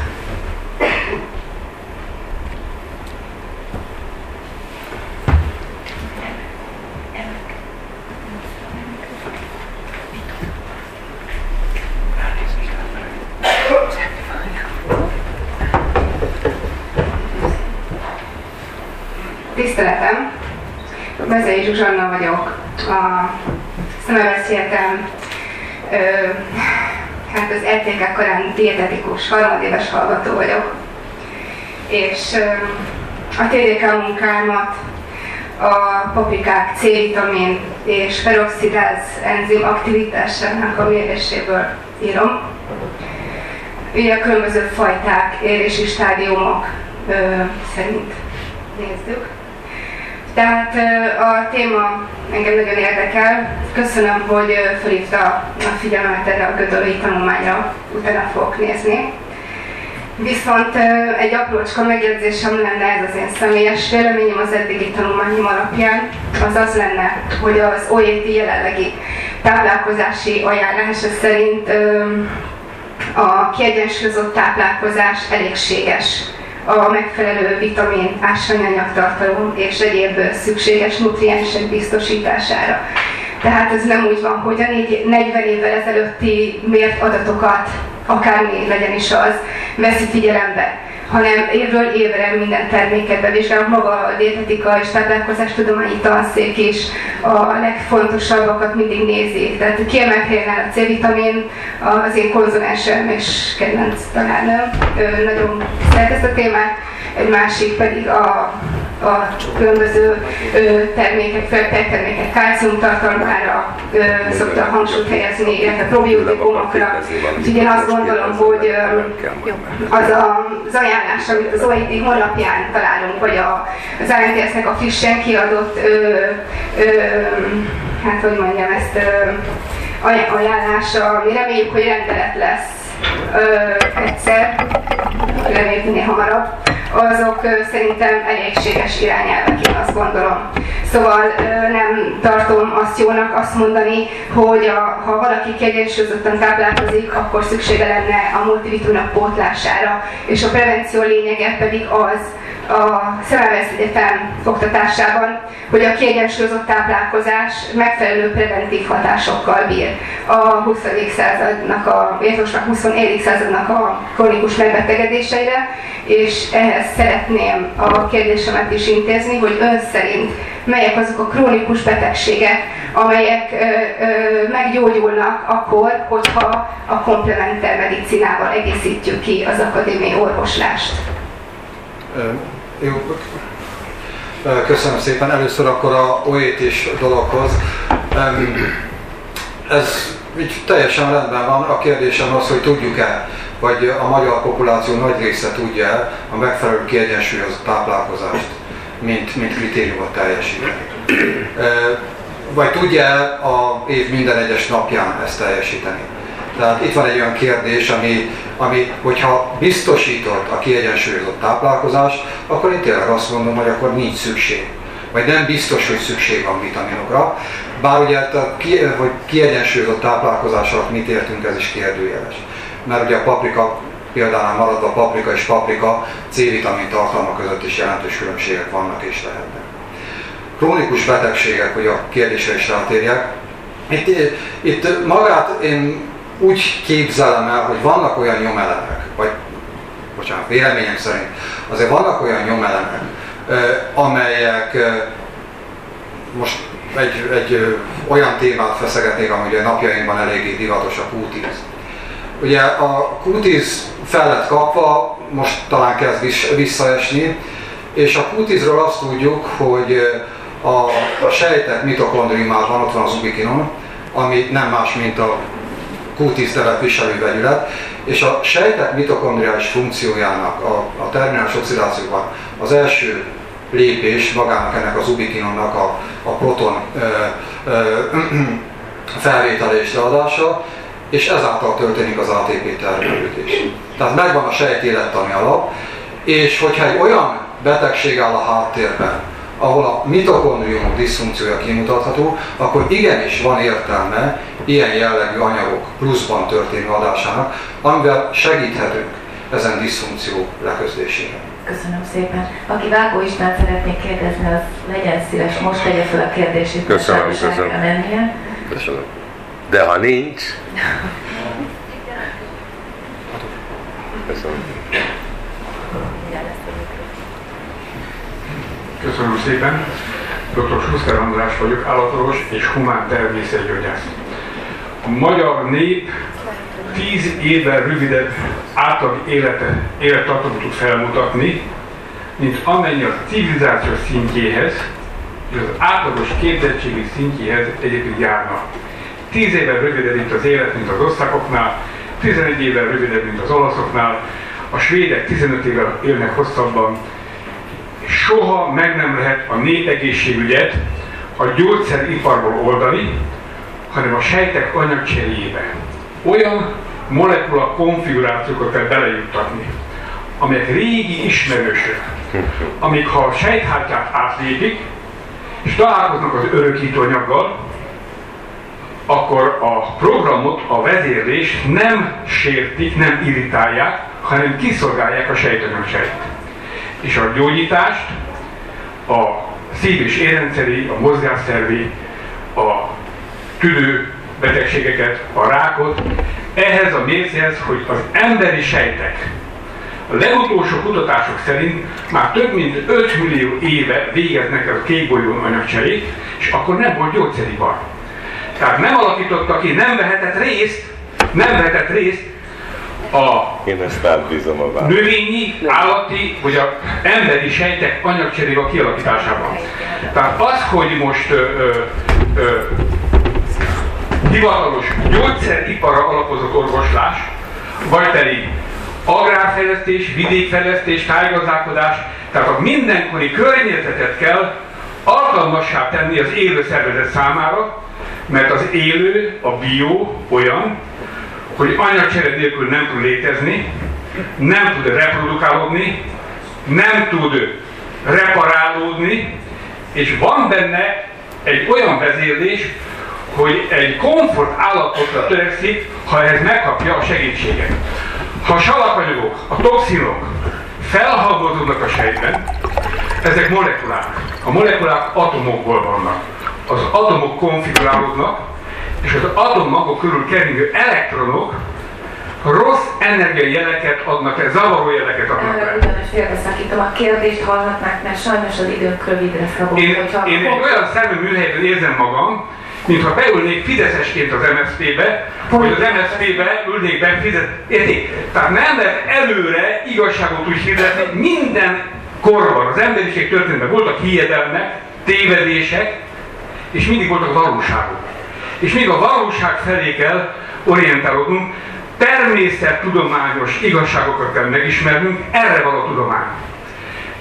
Tiszteletem! Mezei Zsuzsanna vagyok. A Szemelveszélyetem hát az RTK korán dietetikus, harmadéves hallgató vagyok. És a TDK munkámat a paprikák C-vitamin és peroxidáz enzim aktivitásának a méréséből írom. Ugye a különböző fajták, érési stádiumok ö, szerint nézzük. Tehát a téma engem nagyon érdekel. Köszönöm, hogy felhívta a figyelmet erre a gödölői tanulmányra, utána fogok nézni. Viszont egy aprócska megjegyzésem lenne, ez az én személyes véleményem az eddigi tanulmányom alapján, az az lenne, hogy az OET jelenlegi táplálkozási ajánlása szerint a kiegyensúlyozott táplálkozás elégséges a megfelelő vitamin, ásványanyagtartalom és egyéb szükséges nutriensek biztosítására. Tehát ez nem úgy van, hogy a 40 évvel ezelőtti mért adatokat, akármi legyen is az, veszi figyelembe hanem évről évre minden terméket bevizsgál, maga a dietetika és táplálkozástudományi tanszék is a legfontosabbakat mindig nézi. Tehát kiemelt helyen a C-vitamin, az én konzulensem és kedvenc tanárnőm, nagyon szeret ezt a témát, egy másik pedig a a különböző termékek, feltejtermékek kálcium tartalmára szokta hangsúlyt helyezni, illetve probiotikumokra. Úgyhogy én azt gondolom, hogy az az ajánlás, amit az OIT honlapján találunk, vagy az ANTS-nek a frissen kiadott, hát hogy mondjam ezt, ajánlása, ami reméljük, hogy rendelet lesz egyszer, reméljük minél hamarabb, azok szerintem elégséges irányelvek, én azt gondolom. Szóval nem tartom azt jónak azt mondani, hogy a, ha valaki kiegyensúlyozottan táplálkozik, akkor szüksége lenne a multivitaminok pótlására, és a prevenció lényege pedig az, a Szemelvesz Egyetem oktatásában, hogy a kiegyensúlyozott táplálkozás megfelelő preventív hatásokkal bír a 20. századnak, a, illetve a 21. századnak a kronikus megbetegedéseire, és ehhez szeretném a kérdésemet is intézni, hogy ön szerint melyek azok a krónikus betegségek, amelyek ö, ö, meggyógyulnak akkor, hogyha a komplementer medicinával egészítjük ki az akadémiai orvoslást. Jó, köszönöm szépen. Először akkor a oétis dologhoz. Ez így teljesen rendben van. A kérdésem az, hogy tudjuk-e, vagy a magyar populáció nagy része tudja a megfelelő kiegyensúlyozott táplálkozást, mint, mint kritériumot teljesíteni. Vagy tudja a év minden egyes napján ezt teljesíteni. Tehát itt van egy olyan kérdés, ami, ami hogyha biztosított a kiegyensúlyozott táplálkozást, akkor én tényleg azt mondom, hogy akkor nincs szükség. Vagy nem biztos, hogy szükség van vitaminokra. Bár ugye, a ki, hogy kiegyensúlyozott táplálkozás alatt mit értünk, ez is kérdőjeles. Mert ugye a paprika például maradva paprika és paprika C-vitamin tartalma között is jelentős különbségek vannak és lehetnek. Krónikus betegségek, hogy a kérdésre is rátérjek. Itt, itt magát én úgy képzelem el, hogy vannak olyan nyomelemek, vagy bocsánat, véleményem szerint, azért vannak olyan nyomelemek, amelyek most egy, egy olyan témát feszegetnék, ami a napjainkban eléggé divatos a q Ugye a q fel lett kapva, most talán kezd visszaesni, és a q azt tudjuk, hogy a, a sejtek mitokondriumában ott van az ubikinon, ami nem más, mint a Q10 nevet viselő vegyület, és a sejtek mitokondriális funkciójának a, a terminális oxidációban az első lépés magának ennek az ubikinonnak a, a proton ö, ö, felvétele és leadása, és ezáltal történik az ATP termelődés. Tehát megvan a sejt élettani alap, és hogyha egy olyan betegség áll a háttérben, ahol a mitokondriumok diszfunkciója kimutatható, akkor igenis van értelme ilyen jellegű anyagok pluszban történő adásának, amivel segíthetünk ezen diszfunkció leküzdésében. Köszönöm szépen. Aki Vágó István szeretnék kérdezni, az legyen szíves, most tegye fel a kérdését, köszönöm, köszönöm. Köszönöm. De ha nincs... Köszönöm. Köszönöm szépen. Dr. Schuster András vagyok, állatorvos és humán természetgyógyász. Magyar nép tíz évvel rövidebb átlag élete, élettartamot tud felmutatni, mint amennyi a civilizáció szintjéhez és az átlagos képzettségi szintjéhez egyébként járna. Tíz évvel rövidebb, mint az élet, mint az osztrákoknál, 11 évvel rövidebb, mint az olaszoknál, a svédek 15 évvel élnek hosszabban, soha meg nem lehet a népegészségügyet a gyógyszeriparból oldani, hanem a sejtek anyagcseréjébe. Olyan molekula konfigurációkat kell belejuttatni, amelyek régi ismerősök, amik ha a sejthártyát átlépik, és találkoznak az örökítő anyaggal, akkor a programot, a vezérlés nem sértik, nem irritálják, hanem kiszolgálják a sejtanyagsejt és a gyógyítást, a szív- és érrendszeri, a mozgásszervi, a tüdő betegségeket, a rákot, ehhez a mércéhez, hogy az emberi sejtek a legutolsó kutatások szerint már több mint 5 millió éve végeznek a kékbolyón anyagcserét, és akkor nem volt gyógyszeripar. Tehát nem alakította ki, nem vehetett részt, nem vehetett részt a Én ezt átbízom a választ. növényi, állati vagy a emberi sejtek anyagcserével kialakításában. Tehát az, hogy most ö, ö, ö, hivatalos gyógyszeripara alapozott orvoslás, vagy pedig agrárfejlesztés, vidékfejlesztés, tájgazdálkodás, tehát a mindenkori környezetet kell alkalmassá tenni az élő szervezet számára, mert az élő, a bio olyan, hogy anyacsere nélkül nem tud létezni, nem tud reprodukálódni, nem tud reparálódni, és van benne egy olyan vezérlés, hogy egy komfort állapotra törekszik, ha ez megkapja a segítséget. Ha a salakanyagok, a toxinok felhalmozódnak a sejtben, ezek molekulák. A molekulák atomokból vannak. Az atomok konfigurálódnak, és az atommagok körül keringő elektronok rossz energiai jeleket adnak el, zavaró jeleket adnak el. ugyanis félbeszakítom a kérdést, hallhatnák, mert sajnos az időnk rövidre szabott. Én, én egy olyan szemű műhelyben érzem magam, mintha beülnék fideszesként az MSZP-be, hogy az MSZP-be ülnék be fizet. Értik? Tehát nem lehet előre igazságot úgy hirdetni, minden korban, az emberiség történetben voltak hiedelmek, tévedések, és mindig voltak valóságok. És még a valóság felé kell orientálódnunk, természettudományos igazságokat kell megismernünk, erre van a tudomány.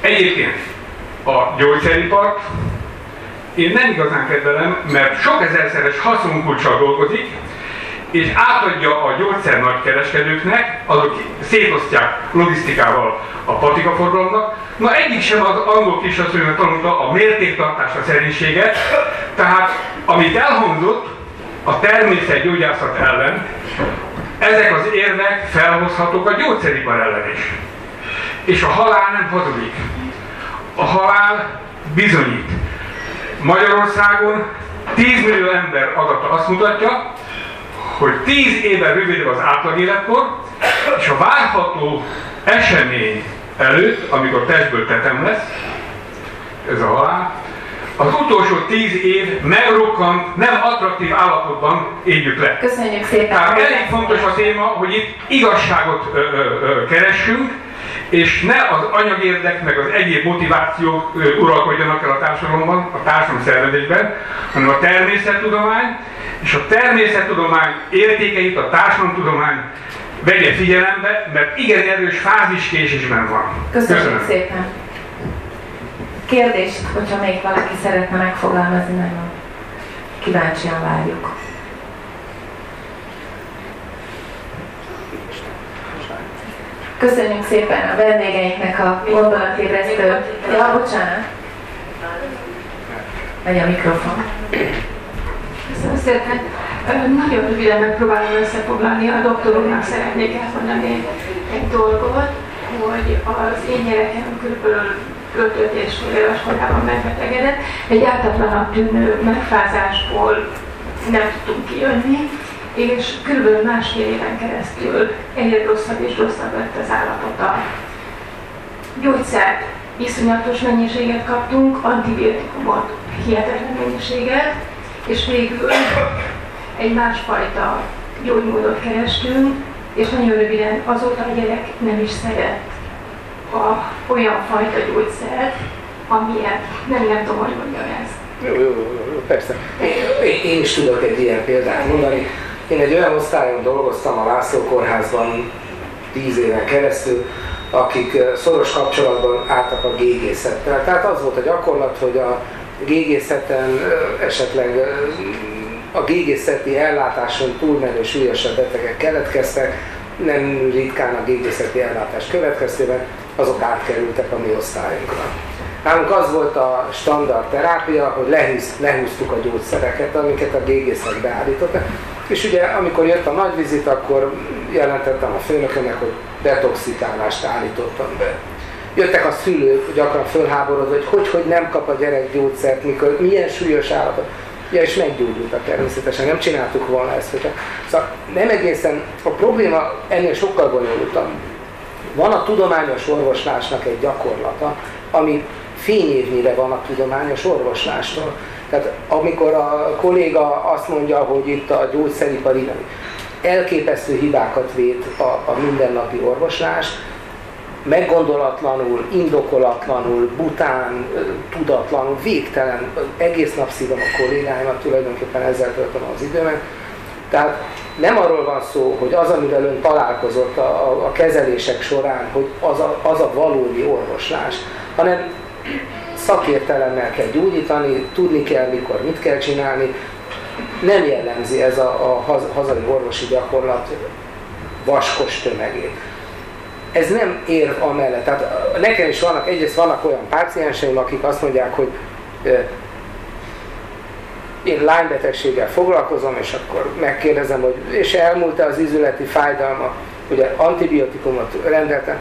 Egyébként a gyógyszeripart én nem igazán kedvelem, mert sok ezerszeres haszonkulcsal dolgozik, és átadja a gyógyszer nagykereskedőknek, azok szétosztják logisztikával a patikaforgalomnak. Na egyik sem az angol kisasszonynak tanulta a mértéktartás a szerénységet, tehát amit elhangzott a természetgyógyászat ellen, ezek az érvek felhozhatók a gyógyszeripar ellen is. És a halál nem hazudik. A halál bizonyít. Magyarországon 10 millió ember adata azt mutatja, hogy 10 éven rövidebb az átlag életkor, és a várható esemény előtt, amikor testből tetem lesz, ez a halál, az utolsó 10 év megrokkant, nem attraktív állapotban éljük le. Köszönjük szépen! Tehát elég fontos a téma, hogy itt igazságot ö, ö, ö, keressünk, és ne az anyagérdek, meg az egyéb motivációk uralkodjanak el a társadalomban, a társadalom szervezésben, hanem a természettudomány, és a természettudomány értékeit a társadalomtudomány vegye figyelembe, mert igen erős fáziskésésben van. Köszönjük szépen! Kérdést, hogyha még valaki szeretne megfogalmazni, nagyon kíváncsian várjuk. Köszönjük szépen a vendégeinknek a gondolatébresztő... Ja, bocsánat. Megy a mikrofon. Köszönöm szépen. Nagyon röviden megpróbálom összefoglalni. A doktor úrnak szeretnék elmondani egy dolgot, hogy az én gyerekem kb. 5 és éves korában megbetegedett. Egy ártatlanabb tűnő megfázásból nem tudtunk kijönni, és kb. másfél éven keresztül egyre rosszabb és rosszabb lett az állapota. Gyógyszert iszonyatos mennyiséget kaptunk, antibiotikumot hihetetlen mennyiséget, és végül egy másfajta gyógymódot kerestünk, és nagyon röviden azóta a gyerek nem is szeret a, olyan fajta gyógyszert, amilyen, nem, nem tudom, hogy mondjam ezt. Jó, jó, jó, persze. Én, én is tudok egy ilyen példát mondani. Én egy olyan osztályon dolgoztam a László Kórházban tíz éven keresztül, akik szoros kapcsolatban álltak a gégészettel. Tehát az volt a gyakorlat, hogy a gégészeten esetleg a gégészeti ellátáson túlmenő súlyosabb betegek keletkeztek, nem ritkán a gégészeti ellátás következtében, azok átkerültek a mi osztályunkra. Nálunk az volt a standard terápia, hogy lehúz, lehúztuk a gyógyszereket, amiket a gégészek beállítottak, és ugye amikor jött a nagy vizit, akkor jelentettem a főnökömnek, hogy detoxikálást állítottam be. Jöttek a szülők gyakran fölháborodva, hogy hogy, hogy nem kap a gyerek gyógyszert, mikor, milyen súlyos állapot. Ja, és meggyógyultak természetesen, nem csináltuk volna ezt. Hogyha. Szóval nem egészen, a probléma ennél sokkal bonyolultabb. Van a tudományos orvoslásnak egy gyakorlata, ami fényévnyire van a tudományos orvoslástól. Tehát amikor a kolléga azt mondja, hogy itt a gyógyszeripari elképesztő hibákat véd a, a mindennapi orvoslás, meggondolatlanul, indokolatlanul, bután, tudatlanul, végtelen, egész nap szívom a kollégáimat, tulajdonképpen ezzel töltöm az időmet. Tehát nem arról van szó, hogy az, amivel ön találkozott a, a kezelések során, hogy az a, az a valódi orvoslás, hanem szakértelemmel kell gyógyítani, tudni kell, mikor mit kell csinálni. Nem jellemzi ez a, a hazai orvosi gyakorlat vaskos tömegét. Ez nem ér amellett. Tehát nekem is vannak, egyrészt vannak olyan pácienseim, akik azt mondják, hogy én lánybetegséggel foglalkozom, és akkor megkérdezem, hogy és elmúlt-e az izületi fájdalma, ugye antibiotikumot rendeltem.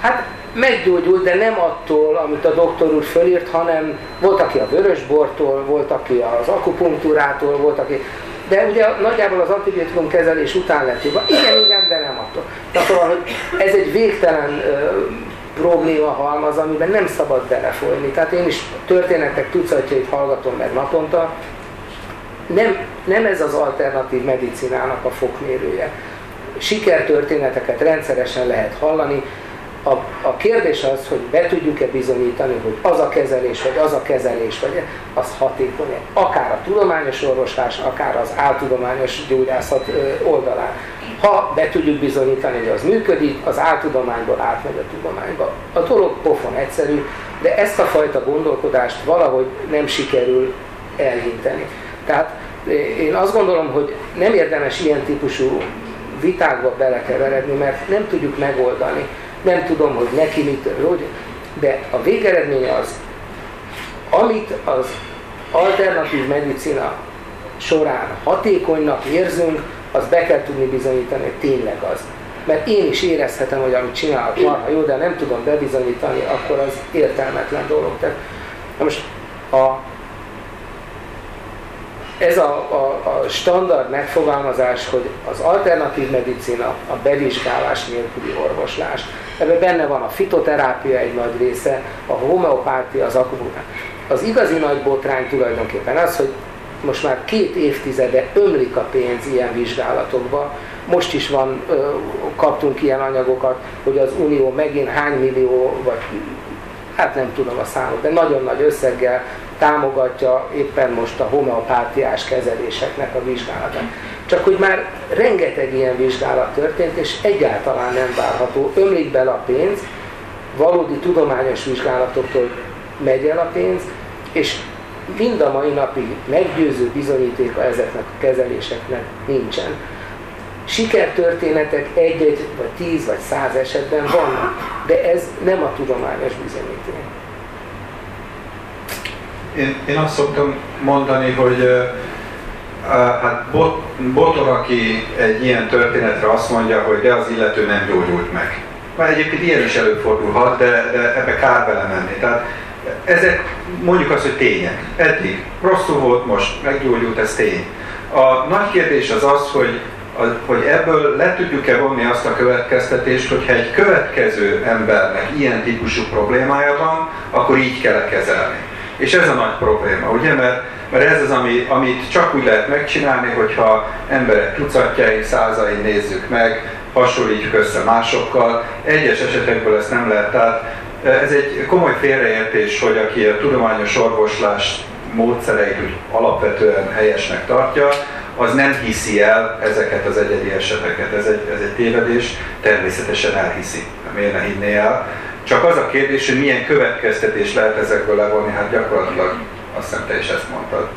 Hát meggyógyult, de nem attól, amit a doktor úr fölírt, hanem volt, aki a vörösbortól, volt, aki az akupunktúrától, volt, aki... De ugye nagyjából az antibiotikum kezelés után lett jobb. Igen, igen, de nem attól. Tehát szóval, hogy ez egy végtelen ö, probléma halmaz, amiben nem szabad belefolyni. Tehát én is történetek tucatjait hallgatom meg naponta. Nem, nem ez az alternatív medicinának a fokmérője. Sikertörténeteket rendszeresen lehet hallani, a, a kérdés az, hogy be tudjuk-e bizonyítani, hogy az a kezelés, vagy az a kezelés, vagy az hatékony akár a tudományos orvoslás, akár az áltudományos gyógyászat oldalán. Ha be tudjuk bizonyítani, hogy az működik, az áltudományból átmegy a tudományba. A dolog pofon egyszerű, de ezt a fajta gondolkodást valahogy nem sikerül elhinteni. Tehát én azt gondolom, hogy nem érdemes ilyen típusú vitákba belekeveredni, mert nem tudjuk megoldani nem tudom, hogy neki mit, hogy, de a végeredménye az, amit az alternatív medicina során hatékonynak érzünk, az be kell tudni bizonyítani, hogy tényleg az. Mert én is érezhetem, hogy amit csinálok marha jó, de nem tudom bebizonyítani, akkor az értelmetlen dolog. Tehát, na most a ez a, a, a standard megfogalmazás, hogy az alternatív medicina a bevizsgálás nélküli orvoslás. Ebben benne van a fitoterápia egy nagy része, a homeopátia, az akupunktúra. Az igazi nagy botrány tulajdonképpen az, hogy most már két évtizede ömlik a pénz ilyen vizsgálatokba. Most is van, kaptunk ilyen anyagokat, hogy az Unió megint hány millió, vagy hát nem tudom a számot, de nagyon nagy összeggel támogatja éppen most a homeopátiás kezeléseknek a vizsgálatát. Csak hogy már rengeteg ilyen vizsgálat történt, és egyáltalán nem várható. Ömlik bele a pénz, valódi tudományos vizsgálatoktól megy el a pénz, és mind a mai napig meggyőző bizonyítéka ezeknek a kezeléseknek nincsen. Sikertörténetek egy-egy, vagy tíz, vagy száz esetben vannak, de ez nem a tudományos bizonyíték. Én, én azt szoktam mondani, hogy hát bot, Botor, aki egy ilyen történetre azt mondja, hogy de az illető nem gyógyult meg. Már egyébként ilyen is előfordulhat, de, de ebbe kár belemenni. Tehát ezek mondjuk azt, hogy tények. Eddig rosszul volt, most meggyógyult, ez tény. A nagy kérdés az az, hogy hogy ebből le tudjuk-e vonni azt a következtetést, hogyha egy következő embernek ilyen típusú problémája van, akkor így kell kezelni. És ez a nagy probléma, ugye? Mert, mert ez az, ami, amit csak úgy lehet megcsinálni, hogyha emberek tucatjai, százai nézzük meg, hasonlítjuk össze másokkal. Egyes esetekből ezt nem lehet. Tehát ez egy komoly félreértés, hogy aki a tudományos orvoslás módszereit úgy alapvetően helyesnek tartja, az nem hiszi el ezeket az egyedi eseteket. Ez egy, ez egy tévedés, természetesen elhiszi. Miért ne hinné el? Csak az a kérdés, hogy milyen következtetés lehet ezekből levonni, hát gyakorlatilag azt hiszem te is ezt mondtad.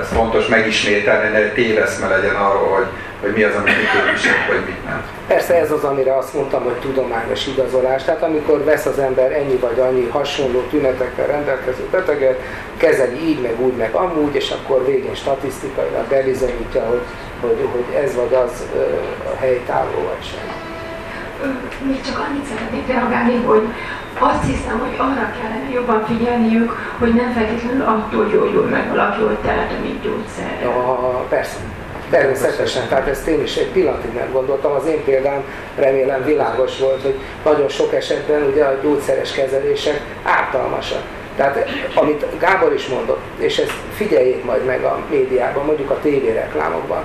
Ez fontos megismételni, ne téveszme legyen arról, hogy, hogy mi az, amit mi képviselünk, vagy mit nem. Persze ez az, amire azt mondtam, hogy tudományos igazolás. Tehát amikor vesz az ember ennyi vagy annyi hasonló tünetekkel rendelkező beteget, kezeli így, meg úgy, meg amúgy, és akkor végén statisztikailag bebizonyítja, hogy, hogy, hogy ez vagy az a helytálló vagy sem még csak annyit szeretnék reagálni, hogy azt hiszem, hogy arra kellene jobban figyelniük, hogy nem feltétlenül attól gyógyul meg valaki, hogy mint gyógyszer. Ja, persze. Természetesen, tehát ezt én is egy pillanatig nem gondoltam. Az én példám remélem világos volt, hogy nagyon sok esetben ugye a gyógyszeres kezelések ártalmasak. Tehát amit Gábor is mondott, és ezt figyeljék majd meg a médiában, mondjuk a tévéreklámokban,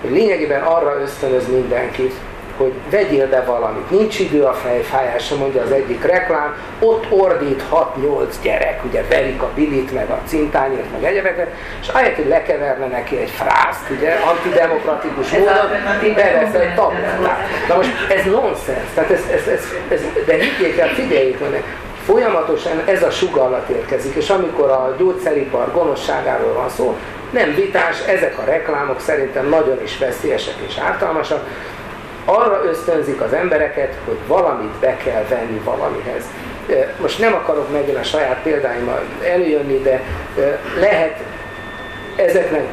hogy lényegében arra ösztönöz mindenkit, hogy vegyél be valamit. Nincs idő a fejfájásra, mondja az egyik reklám, ott ordít 6-8 gyerek, ugye verik a bilit, meg a cintányért, meg egyebeket, és ahelyett, hogy lekeverne neki egy frászt, ugye, antidemokratikus módon, bevesz egy tablettát. Na most ez nonsens, tehát ez, ez, ez, ez, de higgyék el, figyeljék meg, folyamatosan ez a sugallat érkezik, és amikor a gyógyszeripar gonoszságáról van szó, nem vitás, ezek a reklámok szerintem nagyon is veszélyesek és ártalmasak, arra ösztönzik az embereket, hogy valamit be kell venni valamihez. Most nem akarok megint a saját példáimmal előjönni, de lehet ezeknek,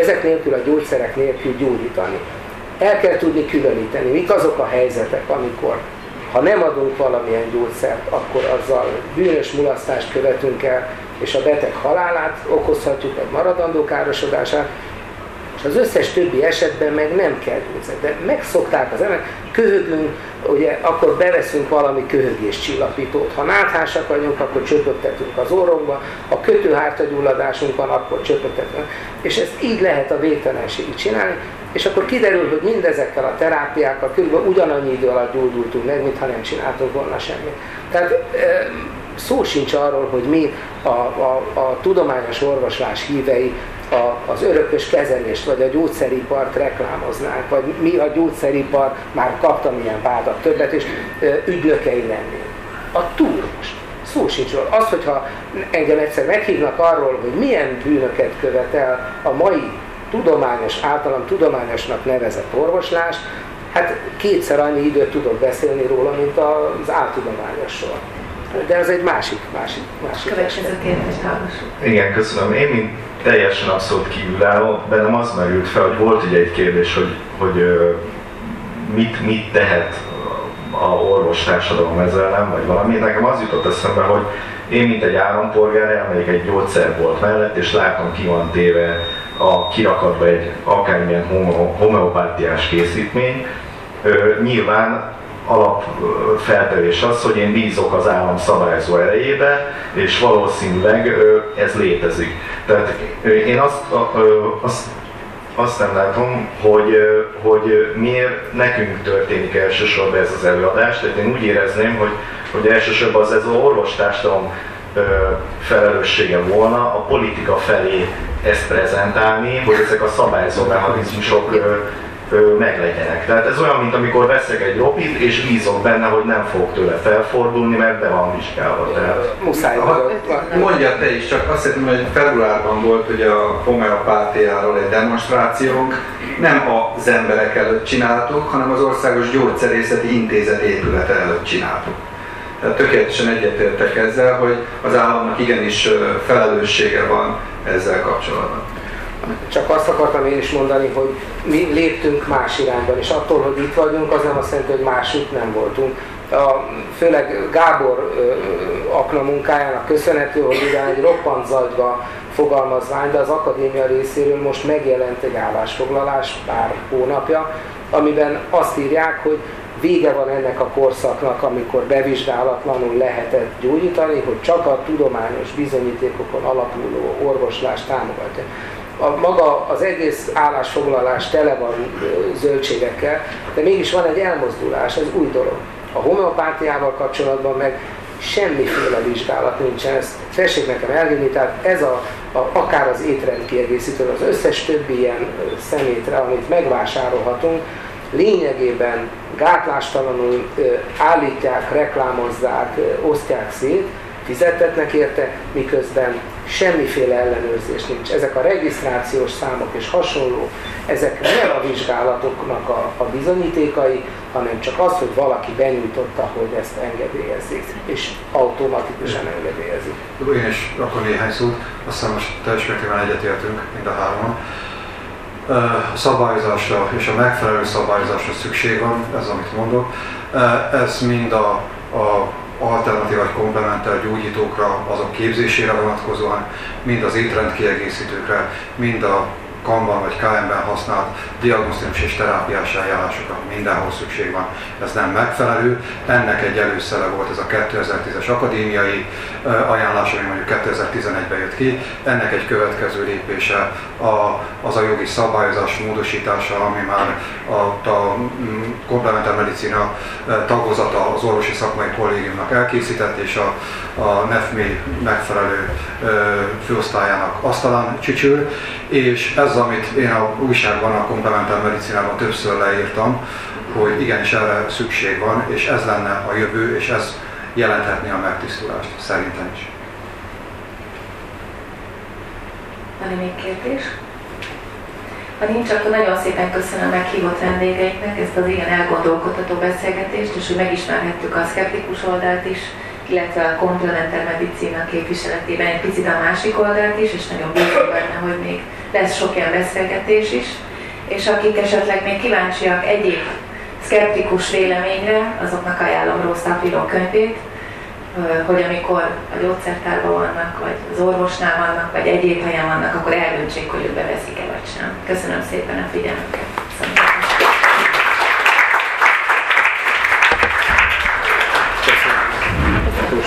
ezek nélkül a gyógyszerek nélkül gyógyítani. El kell tudni különíteni, mik azok a helyzetek, amikor ha nem adunk valamilyen gyógyszert, akkor azzal bűnös mulasztást követünk el, és a beteg halálát okozhatjuk, vagy maradandó károsodását, az összes többi esetben meg nem kell gyógyszer. De megszokták az emberek, köhögünk, ugye akkor beveszünk valami köhögés csillapítót. Ha náthásak vagyunk, akkor csöpögtetünk az orrunkba, ha kötőhártagyulladásunk van, akkor csöpögtetünk. És ezt így lehet a végtelenségig csinálni, és akkor kiderül, hogy mindezekkel a terápiákkal kb. ugyanannyi idő alatt gyógyultunk meg, mintha nem csináltunk volna semmit. Tehát szó sincs arról, hogy mi a, a, a tudományos orvoslás hívei a, az örökös kezelést, vagy a gyógyszeripart reklámoznánk, vagy mi a gyógyszeripar már kaptam ilyen vádat többet, és ügylökei lennénk. A túl most. Szó sincs róla. Az, hogyha engem egyszer meghívnak arról, hogy milyen bűnöket követel a mai tudományos, általam tudományosnak nevezett orvoslás, hát kétszer annyi időt tudok beszélni róla, mint az áltudományosról. De ez egy másik, másik, másik. Következő kérdést hallgassuk. Igen, köszönöm. Én, mint teljesen abszolút kívülálló, bennem az merült fel, hogy volt ugye egy kérdés, hogy, hogy mit, mit tehet a orvostársadalom ezzel nem, vagy valami. Nekem az jutott eszembe, hogy én, mint egy állampolgár, elmegyek egy gyógyszerbolt mellett, és látom, ki van téve a kirakatba egy akármilyen homeopátiás készítmény. Nyilván alapfeltevés az, hogy én bízok az állam szabályozó erejébe, és valószínűleg ez létezik. Tehát én azt, azt, azt nem látom, hogy, hogy miért nekünk történik elsősorban ez az előadás. Tehát én úgy érezném, hogy, hogy elsősorban az ez az orvostársadalom felelőssége volna a politika felé ezt prezentálni, hogy ezek a szabályozó mechanizmusok meglegyenek. Tehát ez olyan, mint amikor veszek egy ropit, és bízok benne, hogy nem fog tőle felfordulni, mert be van vizsgálva. Tehát... Muszáj Mondja te is, csak azt hiszem, hogy februárban volt ugye a homeopátiáról egy demonstrációnk, nem az emberek előtt csináltuk, hanem az Országos Gyógyszerészeti Intézet épülete előtt csináltuk. Tehát tökéletesen egyetértek ezzel, hogy az államnak igenis felelőssége van ezzel kapcsolatban. Csak azt akartam én is mondani, hogy mi léptünk más irányban, és attól, hogy itt vagyunk, az nem azt jelenti, hogy másik nem voltunk. A, főleg Gábor ö, akna munkájának köszönhető, hogy ugyan egy roppant zagyva fogalmazvány, de az akadémia részéről most megjelent egy állásfoglalás pár hónapja, amiben azt írják, hogy vége van ennek a korszaknak, amikor bevizsgálatlanul lehetett gyógyítani, hogy csak a tudományos bizonyítékokon alapuló orvoslás támogatja a maga az egész állásfoglalás tele van zöldségekkel, de mégis van egy elmozdulás, ez új dolog. A homeopátiával kapcsolatban meg semmiféle vizsgálat nincsen, ezt tessék nekem elvinni, tehát ez a, a, akár az étrendkiegészítő, az összes többi ilyen szemétre, amit megvásárolhatunk, lényegében gátlástalanul állítják, reklámozzák, osztják szét, fizettetnek érte, miközben semmiféle ellenőrzés nincs. Ezek a regisztrációs számok és hasonló, ezek nem a vizsgálatoknak a, a bizonyítékai, hanem csak az, hogy valaki benyújtotta, hogy ezt engedélyezzék, és automatikusan engedélyezik. Én is akkor néhány szót, azt hiszem most teljes egyetértünk mind a hárman. A szabályozásra és a megfelelő szabályozásra szükség van, ez amit mondok. Ez mind a, a alternatív vagy komplementer gyógyítókra, azok képzésére vonatkozóan, mind az étrendkiegészítőkre, mind a Kanban vagy KM-ben használt diagnosztikus és terápiás eljárásokra mindenhol szükség van. Ez nem megfelelő. Ennek egy előszere volt ez a 2010-es akadémiai ajánlás, ami mondjuk 2011-ben jött ki. Ennek egy következő lépése a, az a jogi szabályozás módosítása, ami már a, a komplementer medicina tagozata az orvosi szakmai kollégiumnak elkészített, és a, a NEFMI megfelelő főosztályának asztalán csücsül, és ez amit én a újságban, a komplementer medicinában többször leírtam, hogy igenis erre szükség van, és ez lenne a jövő, és ez jelenthetné a megtisztulást, szerintem is. Van még kérdés? Ha nincs, akkor nagyon szépen köszönöm a meghívott vendégeinknek ezt az ilyen elgondolkodható beszélgetést, és hogy megismerhettük a szkeptikus oldalt is, illetve a komplementer medicina képviseletében egy picit a másik oldalt is, és nagyon bízom benne, hogy még lesz sok ilyen beszélgetés is, és akik esetleg még kíváncsiak egyéb szkeptikus véleményre, azoknak ajánlom Rossz Tapiló könyvét, hogy amikor a gyógyszertárban vannak, vagy az orvosnál vannak, vagy egyéb helyen vannak, akkor eldöntsék, hogy ők beveszik-e vagy sem. Köszönöm szépen a figyelmüket. Szóval.